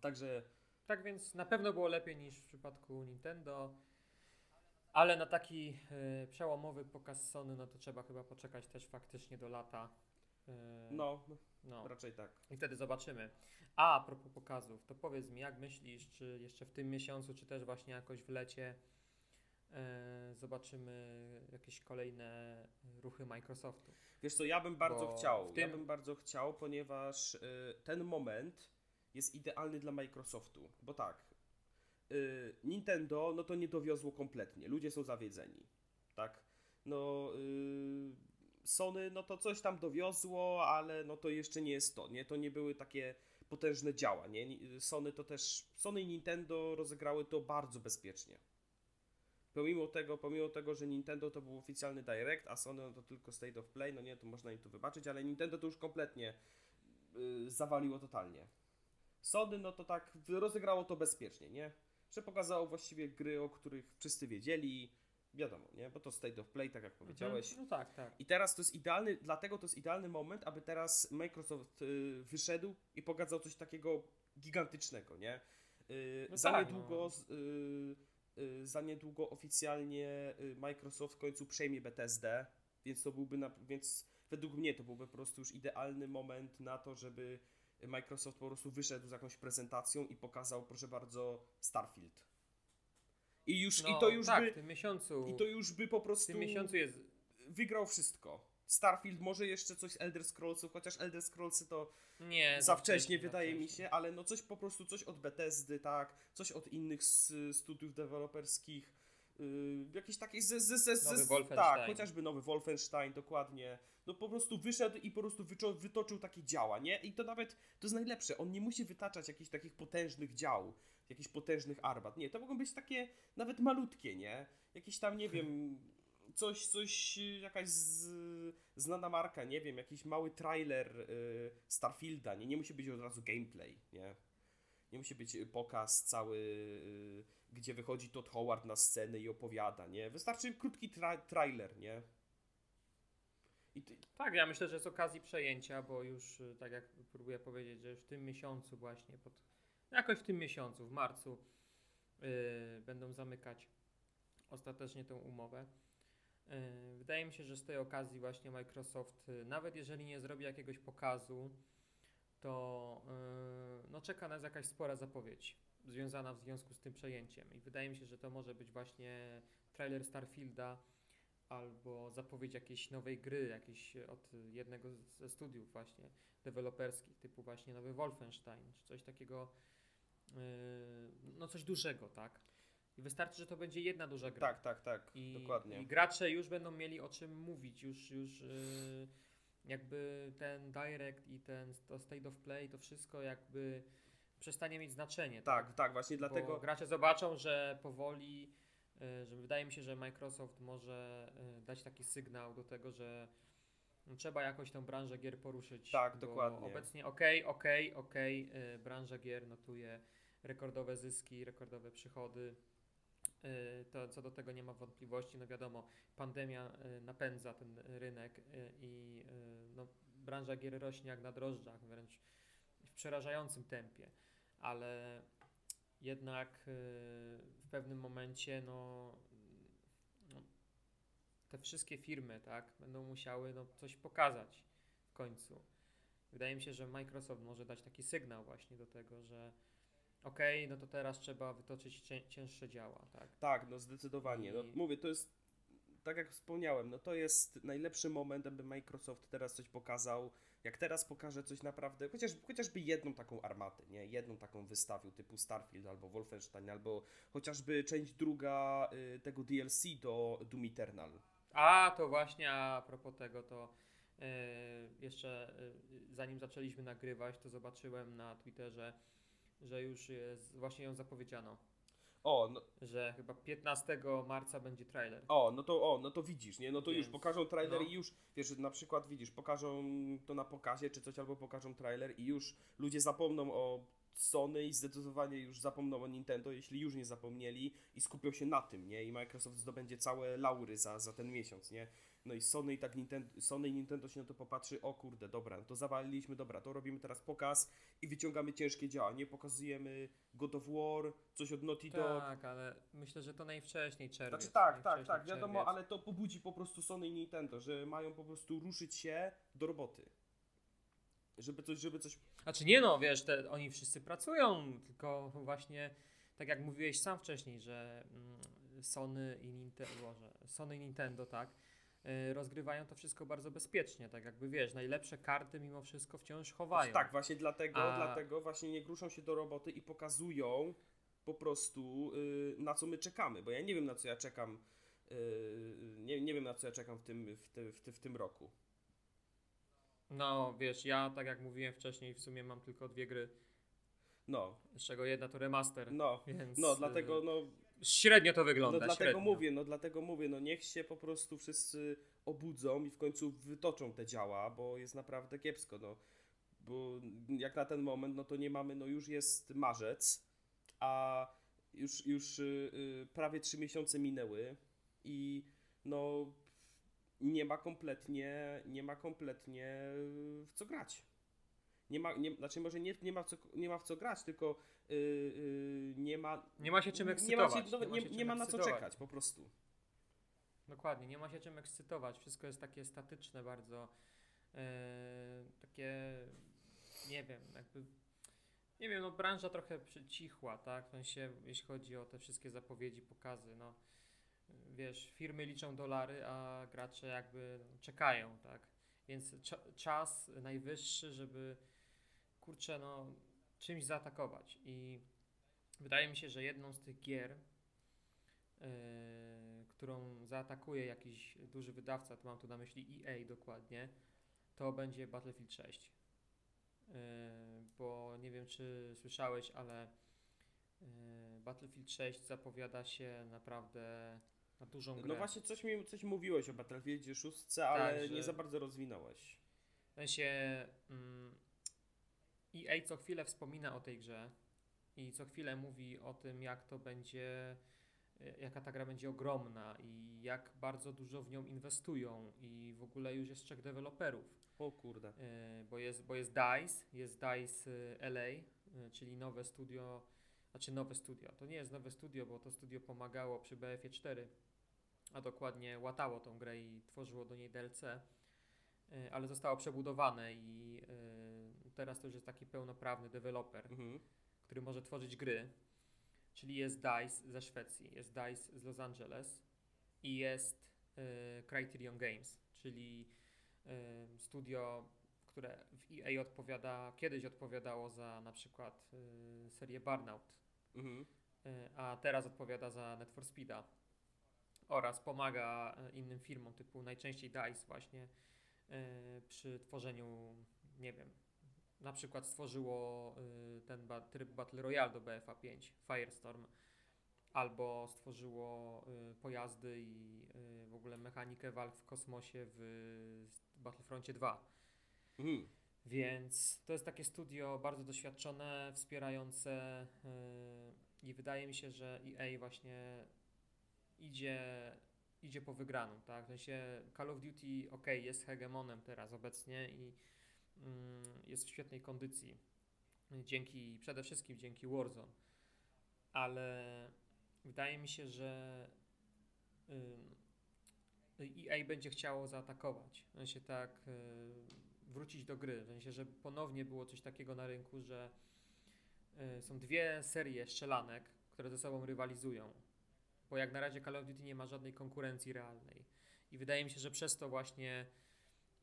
Także
Tak więc na pewno było lepiej niż w przypadku Nintendo, ale na taki yy, przełomowy pokaz Sony, no to trzeba chyba poczekać też faktycznie do lata. E,
No,
no.
raczej tak.
I wtedy zobaczymy. A, a propos pokazów, to powiedz mi, jak myślisz, czy jeszcze w tym miesiącu, czy też właśnie jakoś w lecie e, zobaczymy jakieś kolejne ruchy Microsoftu?
Wiesz co, ja bym bardzo
Bo
chciał,
w tym-
ja bym bardzo chciał, ponieważ y, ten moment jest idealny dla Microsoftu, bo tak, y, Nintendo, no to nie dowiozło kompletnie, ludzie są zawiedzeni, tak, no y, Sony, no to coś tam dowiozło, ale no to jeszcze nie jest to, nie, to nie były takie potężne działa, nie, Ni- Sony to też, Sony i Nintendo rozegrały to bardzo bezpiecznie. Pomimo tego, pomimo tego, że Nintendo to był oficjalny Direct, a Sony no to tylko State of Play, no nie, to można im to wybaczyć, ale Nintendo to już kompletnie y, zawaliło totalnie. Sony no to tak rozegrało to bezpiecznie, nie? Że pokazało właściwie gry, o których wszyscy wiedzieli, wiadomo, nie? Bo to State of Play, tak jak powiedziałeś.
Mhm. No tak, tak.
I teraz to jest idealny, dlatego to jest idealny moment, aby teraz Microsoft y, wyszedł i pokazał coś takiego gigantycznego, nie? Y,
No
za
tak,
niedługo,
no.
y, y, za niedługo oficjalnie y, Microsoft w końcu przejmie Bethesdę, więc to byłby, na, więc według mnie to byłby po prostu już idealny moment na to, żeby Microsoft po prostu wyszedł z jakąś prezentacją i pokazał, proszę bardzo, Starfield. I już,
No,
i to już
tak,
by,
w tym miesiącu,
i to już by po
w
prostu
tym miesiącu jest
wygrał wszystko. Starfield może jeszcze coś z Elder Scrollsów, chociaż Elder Scrollsy to
nie
za wcześnie wydaje mi się, ale no coś po prostu, coś od Bethesdy, tak, coś od innych studiów deweloperskich, yy, jakieś takie ze, ze, ze, ze,
Wolfenstein.
tak, chociażby nowy Wolfenstein, dokładnie. No po prostu wyszedł i po prostu wyczo, wytoczył takie działa, nie? I to nawet, to jest najlepsze, on nie musi wytaczać jakichś takich potężnych dział, jakichś potężnych armat, nie, to mogą być takie nawet malutkie, nie? Jakieś tam, nie wiem, coś, coś, jakaś z, znana marka, nie wiem, jakiś mały trailer y, Starfielda, nie, nie musi być od razu gameplay, nie? Nie musi być y, pokaz cały, y, gdzie wychodzi Todd Howard na scenę i opowiada, nie? Wystarczy krótki tra trailer, nie? Ty,
Tak, ja myślę, że z okazji przejęcia, bo już y, tak jak próbuję powiedzieć, że już w tym miesiącu właśnie, pod, jakoś w tym miesiącu, w marcu y, będą zamykać ostatecznie tę umowę. Wydaje mi się, że z tej okazji właśnie Microsoft, nawet jeżeli nie zrobi jakiegoś pokazu, to y, no, czeka nas jakaś spora zapowiedź związana w związku z tym przejęciem. I wydaje mi się, że to może być właśnie trailer Starfielda, albo zapowiedź jakiejś nowej gry, jakiejś od jednego ze studiów właśnie deweloperskich, typu właśnie nowy Wolfenstein, czy coś takiego, yy, no coś dużego, tak? I wystarczy, że to będzie jedna duża gra.
tak, tak, tak,
I,
dokładnie.
I gracze już będą mieli o czym mówić, już, już jakby ten direct i ten to state of play, to wszystko jakby przestanie mieć znaczenie.
tak, tak, właśnie
Bo
dlatego...
gracze zobaczą, że powoli, y, że wydaje mi się, że Microsoft może y, dać taki sygnał do tego, że no, trzeba jakoś tę branżę gier poruszyć.
Tak, dokładnie.
Obecnie okej, okej, okej, y, branża gier notuje rekordowe zyski, rekordowe przychody. Y, To co do tego nie ma wątpliwości. No wiadomo, pandemia y, napędza ten rynek y, i no, branża gier rośnie jak na drożdżach, wręcz w przerażającym tempie. Ale jednak w pewnym momencie no, no, te wszystkie firmy tak, będą musiały no, coś pokazać w końcu. Wydaje mi się, że Microsoft może dać taki sygnał właśnie do tego, że okej, no to teraz trzeba wytoczyć cię, cięższe działa, tak?
Tak, no zdecydowanie. No, mówię, to jest, tak jak wspomniałem, no to jest najlepszy moment, aby Microsoft teraz coś pokazał. Jak teraz pokaże coś naprawdę, chociaż, chociażby jedną taką armatę, nie? Jedną taką wystawił typu Starfield albo Wolfenstein, albo chociażby część druga y, tego DLC do Doom Eternal.
A, to właśnie a propos tego, to yy, jeszcze yy, zanim zaczęliśmy nagrywać, to zobaczyłem na Twitterze, że już jest, właśnie ją zapowiedziano,
O, no,
że chyba 15 marca będzie trailer.
o, no to, o, no to widzisz, nie? No to już
Więc,
pokażą trailer
no.
i już, wiesz, na przykład widzisz, pokażą to na pokazie czy coś, albo pokażą trailer i już ludzie zapomną o Sony i zdecydowanie już zapomną o Nintendo, jeśli już nie zapomnieli i skupią się na tym, nie? I Microsoft zdobędzie całe laury za, za ten miesiąc, nie? No i Sony i tak Nintendo, Sony i Nintendo się na to popatrzy, o kurde, dobra, no to zawaliliśmy, dobra, to robimy teraz pokaz i wyciągamy ciężkie działa, nie? Pokazujemy God of War, coś od Naughty Dog,
Tak, ale myślę, że to najwcześniej czerwiec.
znaczy tak, tak, tak, wiadomo,
czerwiec.
ale to pobudzi po prostu Sony i Nintendo, że mają po prostu ruszyć się do roboty. Żeby coś, żeby coś...
Znaczy nie no, wiesz, te, oni wszyscy pracują, tylko właśnie tak jak mówiłeś sam wcześniej, że mm, Sony i Nintendo, Sony i Nintendo, tak, rozgrywają to wszystko bardzo bezpiecznie, tak jakby wiesz, najlepsze karty mimo wszystko wciąż chowają.
Tak, właśnie dlatego,
A-
dlatego właśnie nie gruszą się do roboty i pokazują po prostu y, na co my czekamy, bo ja nie wiem na co ja czekam, y, nie, nie wiem na co ja czekam w tym, w, ty, w, ty, w tym roku.
No wiesz, ja tak jak mówiłem wcześniej, w sumie mam tylko dwie gry,
No,
z czego jedna to remaster,
no,
więc
no,
y,
dlatego no,
średnio to
no
wygląda,
dlatego
średnio.
mówię, no dlatego mówię, no niech się po prostu wszyscy obudzą i w końcu wytoczą te działa, bo jest naprawdę kiepsko, no. Bo jak na ten moment, no to nie mamy, no już jest marzec, a już, już y, y, prawie trzy miesiące minęły i no nie ma kompletnie, nie ma kompletnie w co grać. Nie ma, nie, znaczy może nie, nie, ma w co, nie ma w co grać, tylko y, y, nie ma...
Nie ma się czym
nie
ekscytować.
ma, się, no, nie, nie,
czym
ma na co czekać po prostu.
Dokładnie, nie ma się czym ekscytować. Wszystko jest takie statyczne bardzo. e, takie, nie wiem, jakby. Nie wiem, no branża trochę przycichła, tak? W sensie, jeśli chodzi o te wszystkie zapowiedzi, pokazy, no. Wiesz, firmy liczą dolary, a gracze jakby czekają, tak? Więc cza- czas najwyższy, żeby kurczę, no, czymś zaatakować. I wydaje mi się, że jedną z tych gier, yy, którą zaatakuje jakiś duży wydawca, to mam tu na myśli EA dokładnie, to będzie Battlefield 6. Yy, bo nie wiem, czy słyszałeś, ale yy, Battlefield 6 zapowiada się naprawdę na dużą grę.
No właśnie coś mi coś mówiłeś o Battlefieldzie 6, ale
Tak, że-
nie za bardzo rozwinąłeś.
W sensie mm, EA co chwilę wspomina o tej grze i co chwilę mówi o tym, jak to będzie, y, jaka ta gra będzie ogromna i jak bardzo dużo w nią inwestują i w ogóle już jest trzech deweloperów,
O kurde.
y, bo jest, bo jest DICE, jest DICE y, LA, czyli nowe studio, znaczy nowe studio, to nie jest nowe studio, bo to studio pomagało przy BF 4, a dokładnie łatało tą grę i tworzyło do niej DLC, ale zostało przebudowane i teraz to już jest taki pełnoprawny deweloper,
Mhm.
który może tworzyć gry, czyli jest DICE ze Szwecji, jest DICE z Los Angeles i jest y, Criterion Games, czyli y, studio, które w EA odpowiada, kiedyś odpowiadało za na przykład y, serię Burnout,
Mhm.
y, a teraz odpowiada za Net for Speeda oraz pomaga y, innym firmom typu najczęściej DICE właśnie y, przy tworzeniu, nie wiem, na przykład stworzyło y, ten tryb Battle Royale do BFA 5, Firestorm, albo stworzyło y, pojazdy i y, w ogóle mechanikę walk w kosmosie w Battlefroncie 2.
Mhm.
Więc to jest takie studio bardzo doświadczone, wspierające i wydaje mi się, że EA właśnie idzie, idzie po wygraną, tak? W sensie Call of Duty, ok, jest hegemonem teraz obecnie i jest w świetnej kondycji. Dzięki, przede wszystkim dzięki Warzone. Ale wydaje mi się, że EA będzie chciało zaatakować. W sensie tak yy, wrócić do gry. W sensie, żeby ponownie było coś takiego na rynku, że y, są dwie serie strzelanek, które ze sobą rywalizują. Bo jak na razie Call of Duty nie ma żadnej konkurencji realnej. I wydaje mi się, że przez to właśnie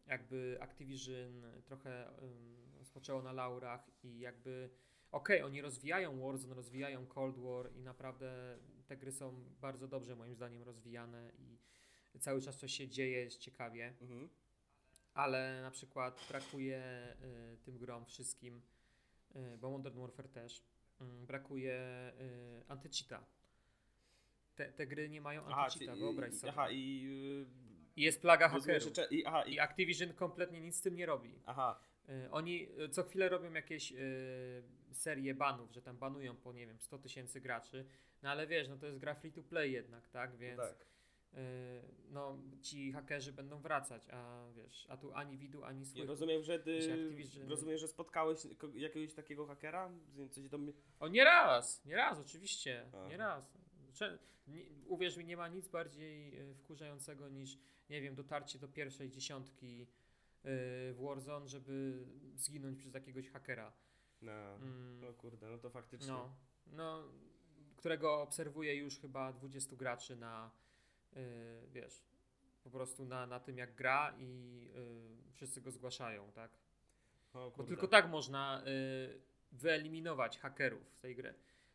jakby Activision trochę ym, spoczęło na laurach i jakby okej, oni rozwijają Warzone, rozwijają Cold War i naprawdę te gry są bardzo dobrze moim zdaniem rozwijane i cały czas coś się dzieje, jest ciekawie
Mhm.
ale na przykład brakuje y, tym grom wszystkim, y, bo Modern Warfare też, y, brakuje y, antycheata. Te, te gry nie mają antycheata, wyobraź sobie.
Aha, i...
I jest plaga hakerów.
i, aha, i,
I Activision kompletnie nic z tym nie robi.
aha,
Y, Oni y, co chwilę robią jakieś y, serie banów, że tam banują po, nie wiem, 100 tysięcy graczy, no ale wiesz, no to jest gra free to play jednak, tak? Więc
tak.
y, no ci hakerzy będą wracać, a wiesz, a tu ani widu, ani słychu.
rozumiem, że ty, rozumiem, że spotkałeś jakiegoś takiego hakera? Coś do mnie...
O nie raz, nie raz, oczywiście,
Aha.
nie raz. Uwierz mi, nie ma nic bardziej e, wkurzającego niż, nie wiem, dotarcie do pierwszej dziesiątki w Warzone, żeby zginąć przez jakiegoś hakera.
No,
Mm,
no kurde, no to faktycznie.
no, no, którego obserwuję już chyba 20 graczy na, y, wiesz, po prostu na, na tym jak gra i y, wszyscy go zgłaszają, tak?
O,
Bo tylko tak można y, wyeliminować hakerów z tej gry.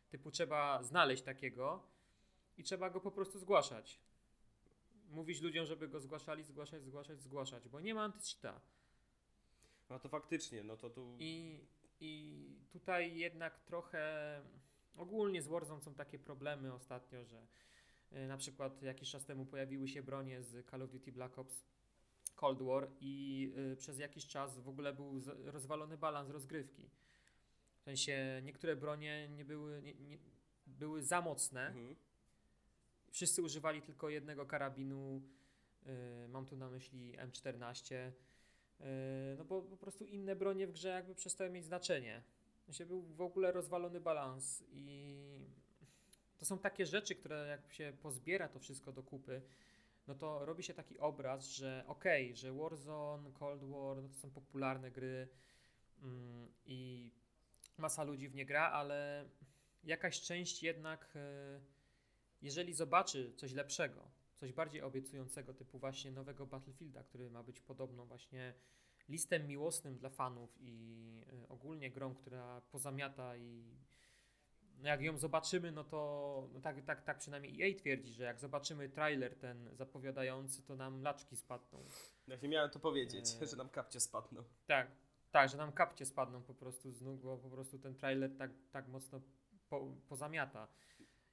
Typu trzeba znaleźć takiego i trzeba go po prostu zgłaszać. Mówić ludziom, żeby go zgłaszali, zgłaszać, zgłaszać, zgłaszać, bo nie ma antycheata.
No to faktycznie, no to tu.
I, I tutaj jednak trochę ogólnie z Warzone są takie problemy ostatnio, że y, na przykład jakiś czas temu pojawiły się bronie z Call of Duty Black Ops Cold War i y, przez jakiś czas w ogóle był rozwalony balans rozgrywki. W sensie niektóre bronie nie były, nie, nie, były za mocne.
Mhm.
Wszyscy używali tylko jednego karabinu. y, mam tu na myśli M14. y, no bo po prostu inne bronie w grze jakby przestały mieć znaczenie. Się był w ogóle rozwalony balans i to są takie rzeczy, które jak się pozbiera to wszystko do kupy, no to robi się taki obraz, że okej, że Warzone, Cold War, no to są popularne gry mm, i masa ludzi w nie gra, ale jakaś część jednak, e, jeżeli zobaczy coś lepszego, coś bardziej obiecującego, typu właśnie nowego Battlefielda, który ma być podobno właśnie listem miłosnym dla fanów i e, ogólnie grą, która pozamiata i no jak ją zobaczymy, no to no tak, tak, tak przynajmniej EA twierdzi, że jak zobaczymy trailer ten zapowiadający, to nam laczki spadną.
Właśnie miałem to powiedzieć,
Eee.
że nam kapcie spadną.
Tak, tak, że nam kapcie spadną po prostu z nóg, bo po prostu ten trailer tak, tak mocno po, pozamiata.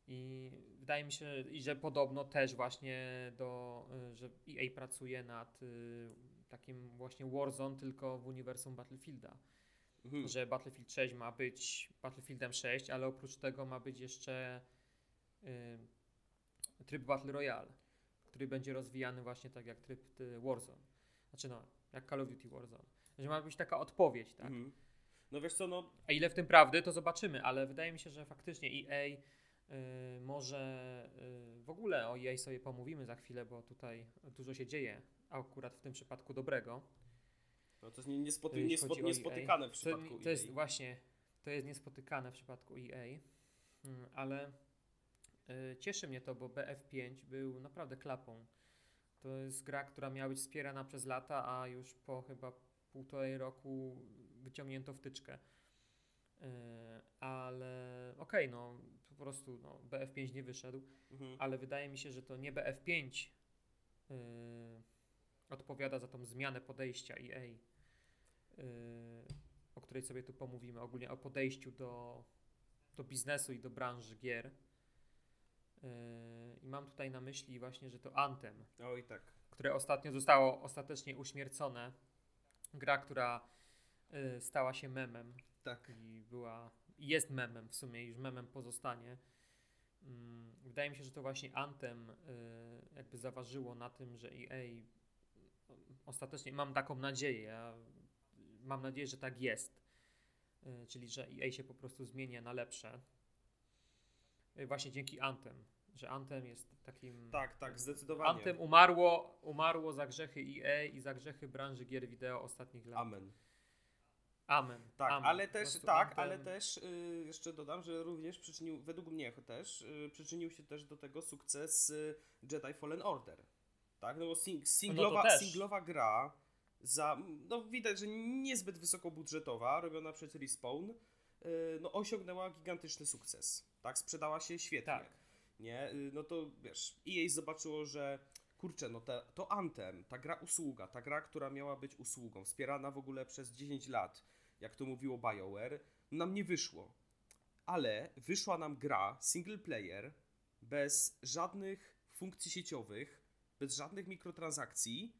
I wydaje mi się, i że podobno też właśnie do, y, że EA pracuje nad y, takim właśnie Warzone, tylko w uniwersum Battlefielda.
Mhm.
Że Battlefield 6 ma być Battlefieldem 6, ale oprócz tego ma być jeszcze y, tryb Battle Royale, który będzie rozwijany właśnie tak jak tryb y, Warzone. Znaczy no, jak Call of Duty Warzone. Że ma być taka odpowiedź, tak?
Mhm. No wiesz co, no
A ile w tym prawdy, to zobaczymy, ale wydaje mi się, że faktycznie EA może y, w ogóle o EA sobie pomówimy za chwilę, bo tutaj dużo się dzieje, a akurat w tym przypadku dobrego.
No to jest niespoty, niespo,
o
niespotykane w
To,
przypadku
to jest
EA.
właśnie, to jest niespotykane w przypadku EA, mm, ale y, cieszy mnie to, bo BF5 był naprawdę klapą. To jest gra, która miała być wspierana przez lata, a już po chyba półtorej roku wyciągnięto wtyczkę. Y, ale okej, no po prostu no, BF5 nie wyszedł,
Mhm.
ale wydaje mi się, że to nie BF5 y, odpowiada za tą zmianę podejścia EA, y, o której sobie tu pomówimy, ogólnie o podejściu do, do biznesu i do branży gier. Y, I mam tutaj na myśli właśnie, że to Anthem,
Oj tak.
które ostatnio zostało ostatecznie uśmiercone. Gra, która y, stała się memem
Tak.
i była i jest memem w sumie, już memem pozostanie. Mm, Wydaje mi się, że to właśnie Anthem y, jakby zaważyło na tym, że EA y, ostatecznie, mam taką nadzieję, ja mam nadzieję, że tak jest, Y, czyli że EA się po prostu zmienia na lepsze. Właśnie dzięki Anthem, że Anthem jest takim...
Tak, tak, zdecydowanie.
Anthem umarło, umarło za grzechy EA i za grzechy branży gier wideo ostatnich lat.
Amen.
Amen.
Tak,
Amen.
ale też, tak, ale też y, jeszcze dodam, że również przyczynił, według mnie też, y, przyczynił się też do tego sukces y, Jedi Fallen Order. Tak, no bo sing, singlowa,
też.
singlowa gra za, no widać, że niezbyt wysokobudżetowa, robiona przez Respawn, y, no osiągnęła gigantyczny sukces. Tak, sprzedała się świetnie.
Tak.
Nie, Y, no to wiesz, EA zobaczyło, że kurczę, no te, to Anthem, ta gra usługa, ta gra, która miała być usługą, wspierana w ogóle przez 10 lat, jak to mówiło BioWare, nam nie wyszło. Ale wyszła nam gra single player, bez żadnych funkcji sieciowych, bez żadnych mikrotransakcji,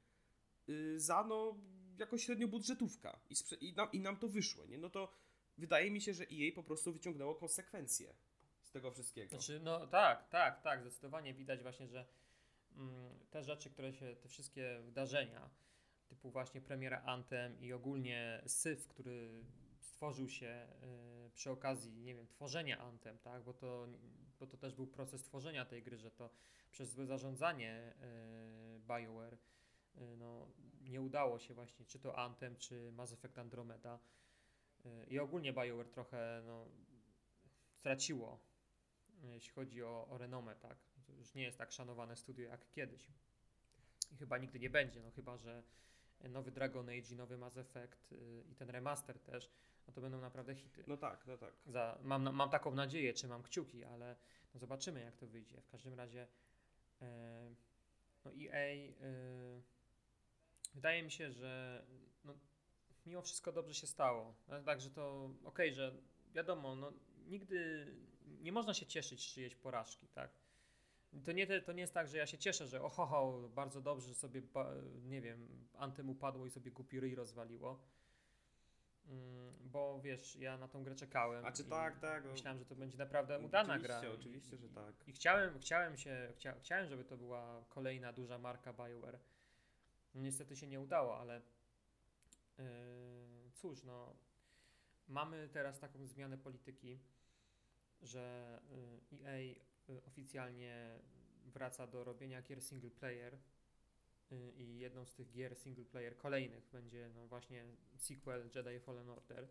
yy, za no jako średnio budżetówka. I, i, nam, I nam to wyszło, nie? No to wydaje mi się, że EA po prostu wyciągnęło konsekwencje z tego wszystkiego.
Znaczy, no tak, tak, tak, zdecydowanie widać właśnie, że mm, te rzeczy, które się, te wszystkie wydarzenia, typu właśnie premiera Anthem i ogólnie syf, który stworzył się y, przy okazji, nie wiem, tworzenia Anthem, tak, bo to, bo to też był proces tworzenia tej gry, że to przez złe zarządzanie y, BioWare y, no, nie udało się właśnie, czy to Anthem, czy Mass Effect Andromeda. I ogólnie BioWare trochę no, straciło, jeśli chodzi o, o renomę, tak. To już nie jest tak szanowane studio jak kiedyś. I chyba nigdy nie będzie, no chyba, że nowy Dragon Age nowy Mass Effect y, i ten remaster też, no to będą naprawdę hity.
No tak, no tak.
Za, mam, mam taką nadzieję, czy mam kciuki, ale no zobaczymy jak to wyjdzie. W każdym razie e, no EA e, wydaje mi się, że no, mimo wszystko dobrze się stało. No, Także to okej, że wiadomo, no, nigdy nie można się cieszyć z czyjejś porażki, tak? To nie, to nie jest tak, że ja się cieszę, że oho, ho, bardzo dobrze, że sobie, nie wiem, Anthem upadło i sobie głupi ryj rozwaliło. Mm, Bo wiesz, ja na tą grę czekałem.
A czy
i
tak, tak, no.
Myślałem, że to będzie naprawdę udana
Oczywiście,
gra. i-
oczywiście, że tak.
I chciałem, chciałem się, chcia, chciałem, żeby to była kolejna duża marka BioWare. Niestety się nie udało, ale yy, cóż, no mamy teraz taką zmianę polityki, że yy, EA oficjalnie wraca do robienia gier single player yy, i jedną z tych gier single player kolejnych będzie no właśnie sequel Jedi Fallen Order.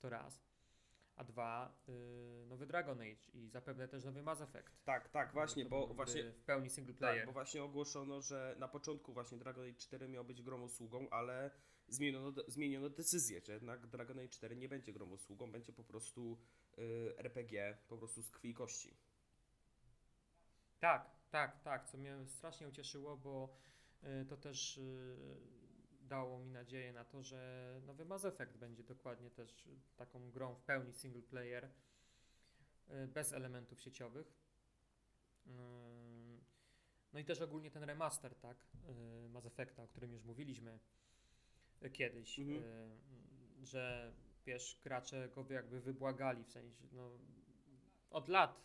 To raz. A dwa, yy, nowy Dragon Age i zapewne też nowy Mass Effect.
Tak, tak, właśnie, bo właśnie
w pełni single
Tak,
player.
bo właśnie ogłoszono, że na początku właśnie Dragon Age 4 miał być grą usługą, ale zmieniono, zmieniono decyzję, że jednak Dragon Age 4 nie będzie grą usługą, będzie po prostu y, RPG, po prostu z krwi i kości.
Tak, tak, tak, co mnie strasznie ucieszyło, bo y, to też y, dało mi nadzieję na to, że nowy Mass Effect będzie dokładnie też taką grą w pełni single player, y, bez elementów sieciowych. No i też ogólnie ten remaster, tak, Mass Effecta, o którym już mówiliśmy kiedyś,
Mhm.
że wiesz, gracze go jakby wybłagali, w sensie, no, od lat,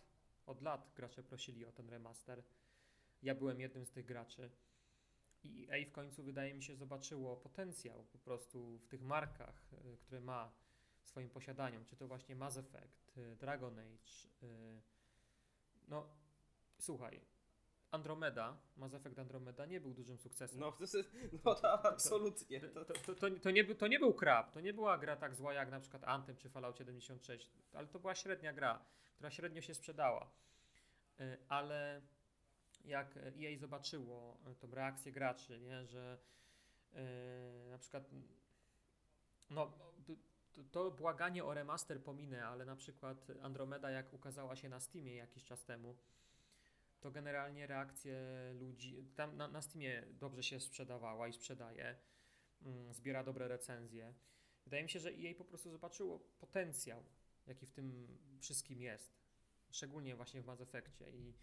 od lat gracze prosili o ten remaster. Ja byłem jednym z tych graczy. I EA w końcu, wydaje mi się, zobaczyło potencjał po prostu w tych markach, y, które ma w swoim posiadaniu. Czy to właśnie Mass Effect, y, Dragon Age. y, No, słuchaj, Andromeda, Mass Effect Andromeda nie był dużym sukcesem.
No, to, no to, absolutnie.
To,
To,
to, to, nie, był- to nie był krab, to nie była gra tak zła jak na przykład Anthem czy Fallout 76, ale to była średnia gra, która średnio się sprzedała. Y, Ale jak EA zobaczyło y, tą reakcję graczy, nie, że y, na przykład no, to, to błaganie o remaster pominę, ale na przykład Andromeda jak ukazała się na Steamie jakiś czas temu, to generalnie reakcje ludzi, tam na, na Steamie dobrze się sprzedawała i sprzedaje, mm, zbiera dobre recenzje. Wydaje mi się, że EA po prostu zobaczyło potencjał, jaki w tym wszystkim jest, szczególnie właśnie w Mass Effectie. I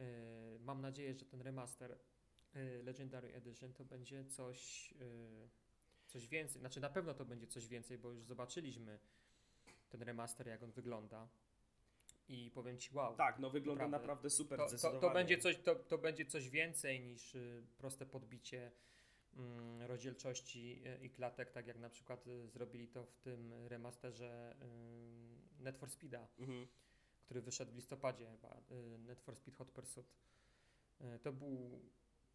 y, mam nadzieję, że ten remaster y, Legendary Edition to będzie coś, y, coś więcej, znaczy na pewno to będzie coś więcej, bo już zobaczyliśmy ten remaster, jak on wygląda i powiem Ci wow,
tak, no wygląda
Naprawdę.
naprawdę super
to, to, to, będzie coś, to, to będzie coś więcej niż y, proste podbicie mm, rozdzielczości y, i klatek, tak jak na przykład y, zrobili to w tym remasterze Net for Speeda,
Mhm.
który wyszedł w listopadzie chyba, Net for Speed Hot Pursuit. To, był,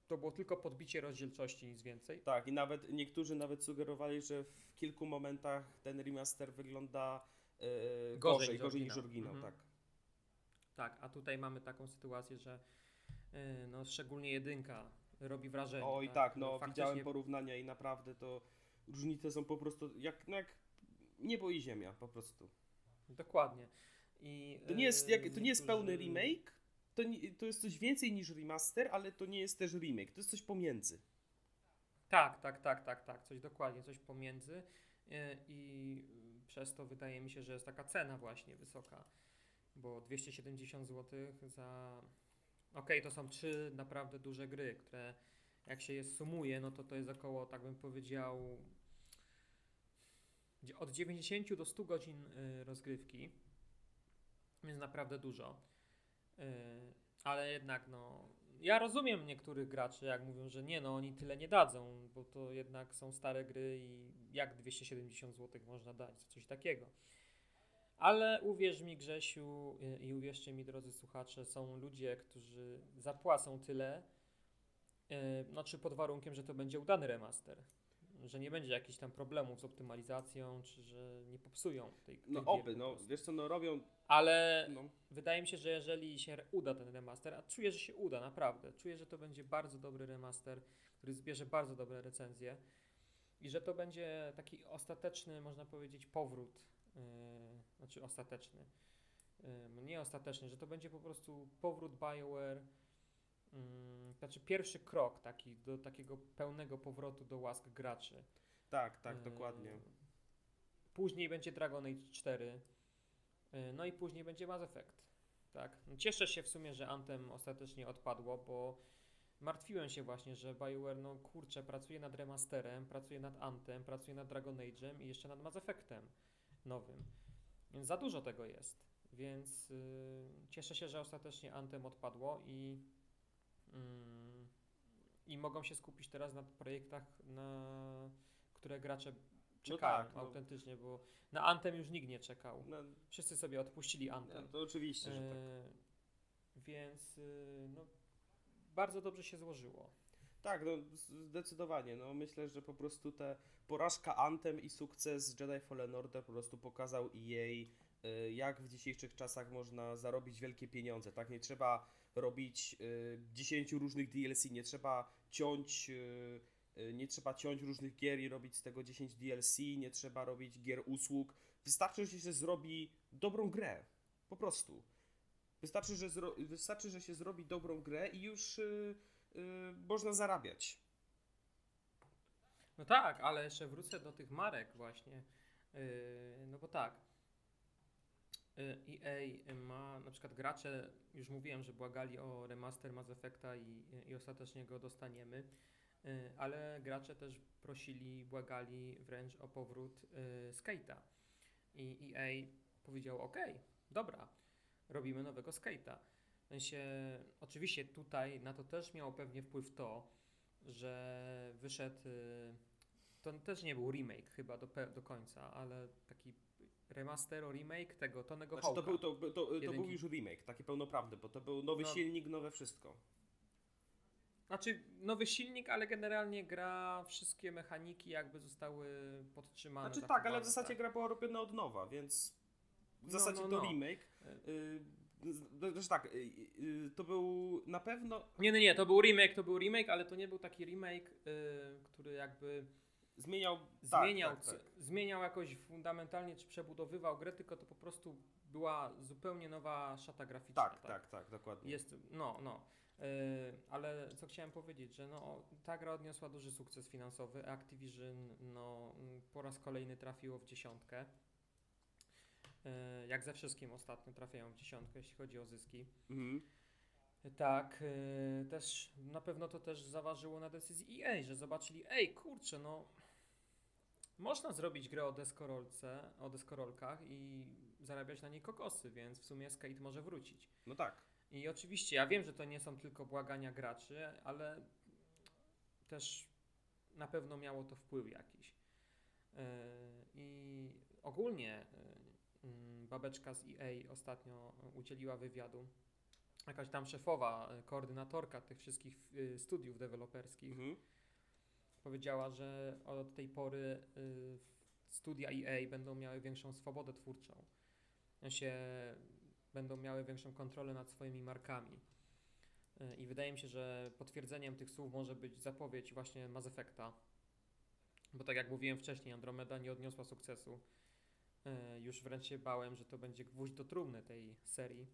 to było tylko podbicie rozdzielczości, nic więcej.
Tak, i nawet niektórzy nawet sugerowali, że w kilku momentach ten remaster wygląda e,
Gorzej
gorzej,
niż
gorzej niż
oryginał.
oryginał,
Mhm.
tak.
Tak, a tutaj mamy taką sytuację, że y, no, szczególnie jedynka robi wrażenie.
Oj tak, no
Faktycznie
widziałem porównania i naprawdę to różnice są po prostu jak, no, jak niebo i ziemia po prostu.
Dokładnie. I,
To nie jest, jak, to nie jest pełny remake, to, nie, to jest coś więcej niż remaster, ale to nie jest też remake, to jest coś pomiędzy.
Tak, tak, tak, tak, tak, coś dokładnie, coś pomiędzy y, i y, przez to wydaje mi się, że jest taka cena właśnie wysoka, bo 270 zł za... Okej, to są trzy naprawdę duże gry, które jak się je sumuje, no to to jest około, tak bym powiedział, od 90 do 100 godzin y, rozgrywki, więc naprawdę dużo. Y, ale jednak no, ja rozumiem niektórych graczy, jak mówią, że nie, no oni tyle nie dadzą, bo to jednak są stare gry i jak 270 zł można dać coś takiego. Ale uwierz mi, Grzesiu, i uwierzcie mi, drodzy słuchacze, są ludzie, którzy zapłacą tyle Yy, znaczy pod warunkiem, że to będzie udany remaster. Że nie będzie jakichś tam problemów z optymalizacją, czy że nie popsują tej, tej
No oby, no wiesz co, no robią,
Ale
no,
wydaje mi się, że jeżeli się uda ten remaster, a czuję, że się uda, naprawdę. Czuję, że to będzie bardzo dobry remaster, który zbierze bardzo dobre recenzje i że to będzie taki ostateczny, można powiedzieć, powrót. Yy, znaczy ostateczny. Yy, nie ostateczny, że to będzie po prostu powrót BioWare. Yy, znaczy pierwszy krok taki do takiego pełnego powrotu do łask graczy.
tak, tak, dokładnie.
Później będzie Dragon Age 4. yy, No i później będzie Mass Effect. Tak. No Cieszę się w sumie, że Anthem ostatecznie odpadło, bo martwiłem się właśnie, że BioWare, no kurczę, pracuje nad remasterem, pracuje nad Anthem, pracuje nad Dragon Age'em i jeszcze nad Mass Effectem nowym. Więc za dużo tego jest. Więc yy, cieszę się, że ostatecznie Anthem odpadło i, mm, i mogą się skupić teraz na projektach, na które gracze czekają
tak, no.
autentycznie, bo na Anthem już nikt nie czekał.
No,
Wszyscy sobie odpuścili Anthem.
no, to oczywiście, że tak.
E, Więc y, no, bardzo dobrze się złożyło.
Tak, no zdecydowanie. No myślę, że po prostu te porażka Anthem i sukces Jedi Fallen Order po prostu pokazał EA, y, jak w dzisiejszych czasach można zarobić wielkie pieniądze. Tak, nie trzeba robić y, 10 różnych DLC, nie trzeba ciąć y, y, nie trzeba ciąć różnych gier i robić z tego 10 DLC, nie trzeba robić gier usług. Wystarczy, że się zrobi dobrą grę. Po prostu. Wystarczy, że, wystarczy, że się zrobi dobrą grę i już y, y, można zarabiać.
No tak, ale jeszcze wrócę do tych marek właśnie. Yy, no bo tak. Yy, EA ma, na przykład gracze, już mówiłem, że błagali o remaster Mass Effecta i, i ostatecznie go dostaniemy, ale gracze też prosili, błagali wręcz o powrót Skate'a. I EA powiedział, ok, dobra, robimy nowego Skate'a. W sensie, oczywiście tutaj na to też miało pewnie wpływ to, że wyszedł. y, To też nie był remake chyba do, do końca, ale taki remaster, remake tego Tonego
Znaczy, to, był, to, to, to był już remake, taki pełnoprawny, bo to był nowy
No.
silnik, nowe wszystko.
Znaczy nowy silnik, ale generalnie gra, wszystkie mechaniki jakby zostały podtrzymane.
Znaczy tak,
zachowane,
ale w zasadzie gra była robiona od nowa, więc w
No,
zasadzie
no,
to
no.
remake. Y, z- Znaczy tak, y, y, to był na pewno
Nie, nie, nie, to był remake, to był remake, ale to nie był taki remake, y, który jakby
zmieniał.
zmieniał,
tak, tak, tak.
c- zmieniał jakoś fundamentalnie, czy przebudowywał grę, tylko to po prostu była zupełnie nowa szata graficzna.
Tak, tak, tak, dokładnie.
Jest, no, no. Yy, ale co chciałem powiedzieć, że no, ta gra odniosła duży sukces finansowy. Activision no, mm, po raz kolejny trafiło w dziesiątkę. Yy, jak ze wszystkim ostatnio trafiają w dziesiątkę, jeśli chodzi o zyski.
Mhm.
Tak, yy, też na pewno to też zaważyło na decyzji EA, że zobaczyli, ej kurczę, no można zrobić grę o deskorolce, o deskorolkach i zarabiać na niej kokosy, więc w sumie Skate może wrócić.
No tak.
I oczywiście ja wiem, że to nie są tylko błagania graczy, ale też na pewno miało to wpływ jakiś. Yy, I ogólnie babeczka z EA ostatnio udzieliła wywiadu. Jakaś tam szefowa, yy, koordynatorka tych wszystkich yy, studiów deweloperskich
Mhm.
powiedziała, że od tej pory studia EA będą miały większą swobodę twórczą. Się będą miały większą kontrolę nad swoimi markami. I wydaje mi się, że potwierdzeniem tych słów może być zapowiedź właśnie Mass Effecta. Bo tak jak mówiłem wcześniej, Andromeda nie odniosła sukcesu. Y, Już wręcz się bałem, że to będzie gwóźdź do trumny tej serii.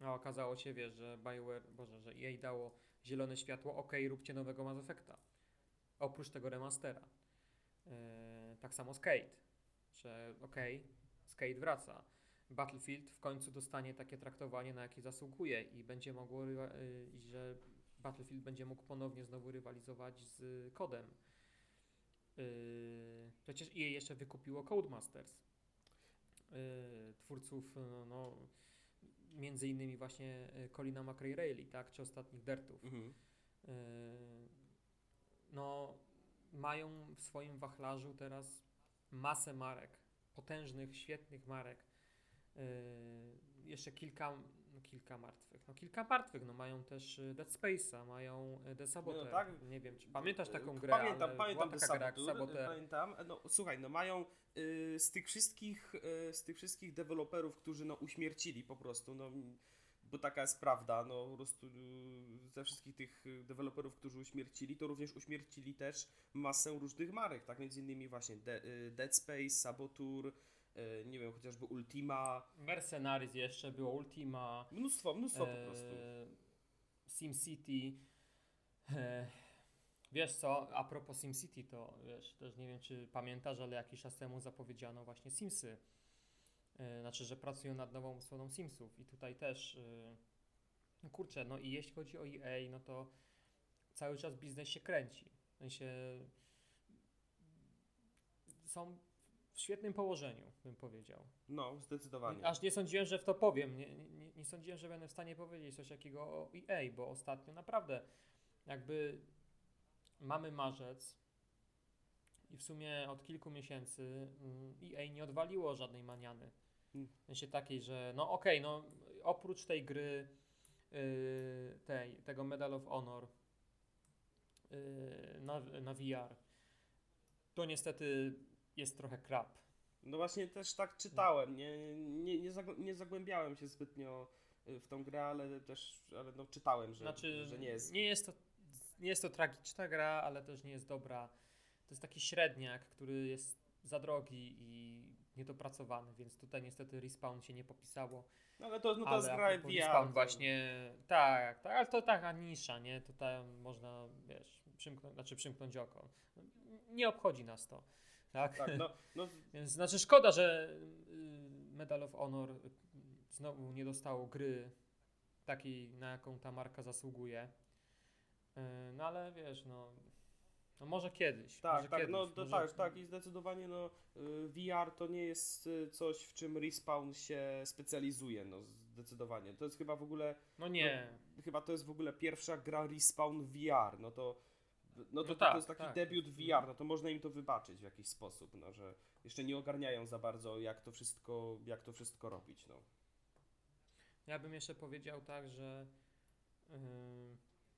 A okazało się, wiesz, że BioWare, Boże, że EA dało zielone światło, ok, róbcie nowego Mass Effecta oprócz tego remastera. Yy, tak samo Skate, że okej, Skate wraca. Battlefield w końcu dostanie takie traktowanie, na jakie zasługuje i będzie mogło, i że Battlefield będzie mógł ponownie znowu rywalizować z kodem. Przecież EA jeszcze wykupiło Codemasters, twórców no, no, między innymi właśnie yy, Colina McRae Rayleigh, tak, czy ostatnich Dertów.
Mhm.
No, mają w swoim wachlarzu teraz masę marek, potężnych, świetnych marek. Jeszcze kilka kilka martwych. No kilka martwych, no mają też y, Dead Space'a, mają y, The Saboteur.
No, tak.
Nie wiem, czy pamiętasz taką
E,
grę,
Pamiętam, pamiętam
taka gra
Saboteur, pamiętam. No słuchaj, no mają y, z tych wszystkich, y, z tych wszystkich deweloperów, którzy no uśmiercili po prostu, no bo taka jest prawda, no po prostu y, ze wszystkich tych y, deweloperów, którzy uśmiercili, to również uśmiercili też masę różnych marek, tak między innymi właśnie De, y, Dead Space, Saboteur, y, nie wiem, chociażby Ultima,
Mercenaries jeszcze było, Ultima,
mnóstwo, mnóstwo po
e,
prostu.
SimCity. E, wiesz co, a propos SimCity, to wiesz, też nie wiem, czy pamiętasz, ale jakiś czas temu zapowiedziano właśnie Simsy. E, znaczy, że pracują nad nową odsłoną Simsów i tutaj też, e, no kurczę, no i jeśli chodzi o EA, no to cały czas biznes się kręci. W sensie są w świetnym położeniu, bym powiedział.
No, zdecydowanie.
Aż nie sądziłem, że w to powiem. Nie, nie, nie sądziłem, że będę w stanie powiedzieć coś takiego o EA, bo ostatnio naprawdę jakby mamy marzec i w sumie od kilku miesięcy mm, EA nie odwaliło żadnej maniany.
Mm.
W sensie takiej, że no okej, no oprócz tej gry yy, tej, tego Medal of Honor yy, na, na VR, to niestety jest trochę krap.
No właśnie też tak czytałem, nie, nie, nie, zagł- nie zagłębiałem się zbytnio y, w tą grę, ale też ale no, czytałem, że,
Znaczy,
że nie jest.
Nie jest, to, nie jest to tragiczna gra, ale też nie jest dobra. To jest taki średniak, który jest za drogi i niedopracowany, więc tutaj niestety Respawn się nie popisało.
No ale to, no to
ale
jest gra VR.
Respawn właśnie, tak, tak, ale to taka nisza, nie? Tutaj można, wiesz, przymknąć, znaczy przymknąć oko. Nie obchodzi nas to, tak?
Tak, no, no
Więc znaczy szkoda, że y, Medal of Honor y, znowu nie dostało gry takiej, na jaką ta marka zasługuje. Y, No ale wiesz, no, no może kiedyś.
tak,
może
tak,
kiedyś,
no to
może-
tak, tak i zdecydowanie no VR to nie jest coś, w czym Respawn się specjalizuje, no zdecydowanie. To jest chyba w ogóle,
No nie.
chyba to jest w ogóle pierwsza gra Respawn VR, no to no to,
No
to,
tak,
to jest taki
tak.
debiut VR, no to można im to wybaczyć w jakiś sposób, no że jeszcze nie ogarniają za bardzo jak to wszystko, jak to wszystko robić, no.
Ja bym jeszcze powiedział tak, że y,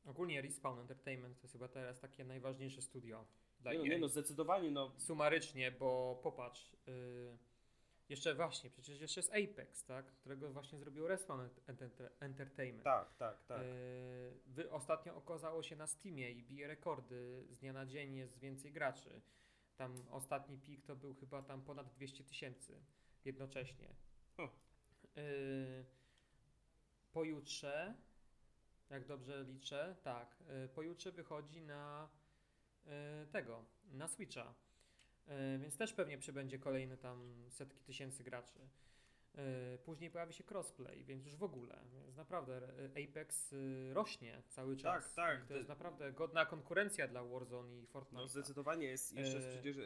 ogólnie Respawn Entertainment to jest chyba teraz takie najważniejsze studio dla
Nie, no, nie no, zdecydowanie, no
sumarycznie, bo popatrz, y, jeszcze właśnie, przecież jeszcze jest Apex, tak? Którego właśnie zrobił Respawn Ent- Entertainment.
tak, tak, tak.
Y, wy, ostatnio okazało się na Steamie i bije rekordy, z dnia na dzień jest więcej graczy. Tam ostatni pik to był chyba tam ponad 200 tysięcy jednocześnie.
O.
Y, pojutrze, jak dobrze liczę, tak, y, pojutrze wychodzi na y, tego, na Switcha. Y, więc też pewnie przybędzie kolejne tam setki tysięcy graczy. Y, Później pojawi się crossplay, więc już w ogóle. Więc naprawdę y, Apex rośnie cały czas.
tak,
I to jest naprawdę godna konkurencja dla Warzone i Fortnite.
No zdecydowanie jest, jeszcze
E,
przecież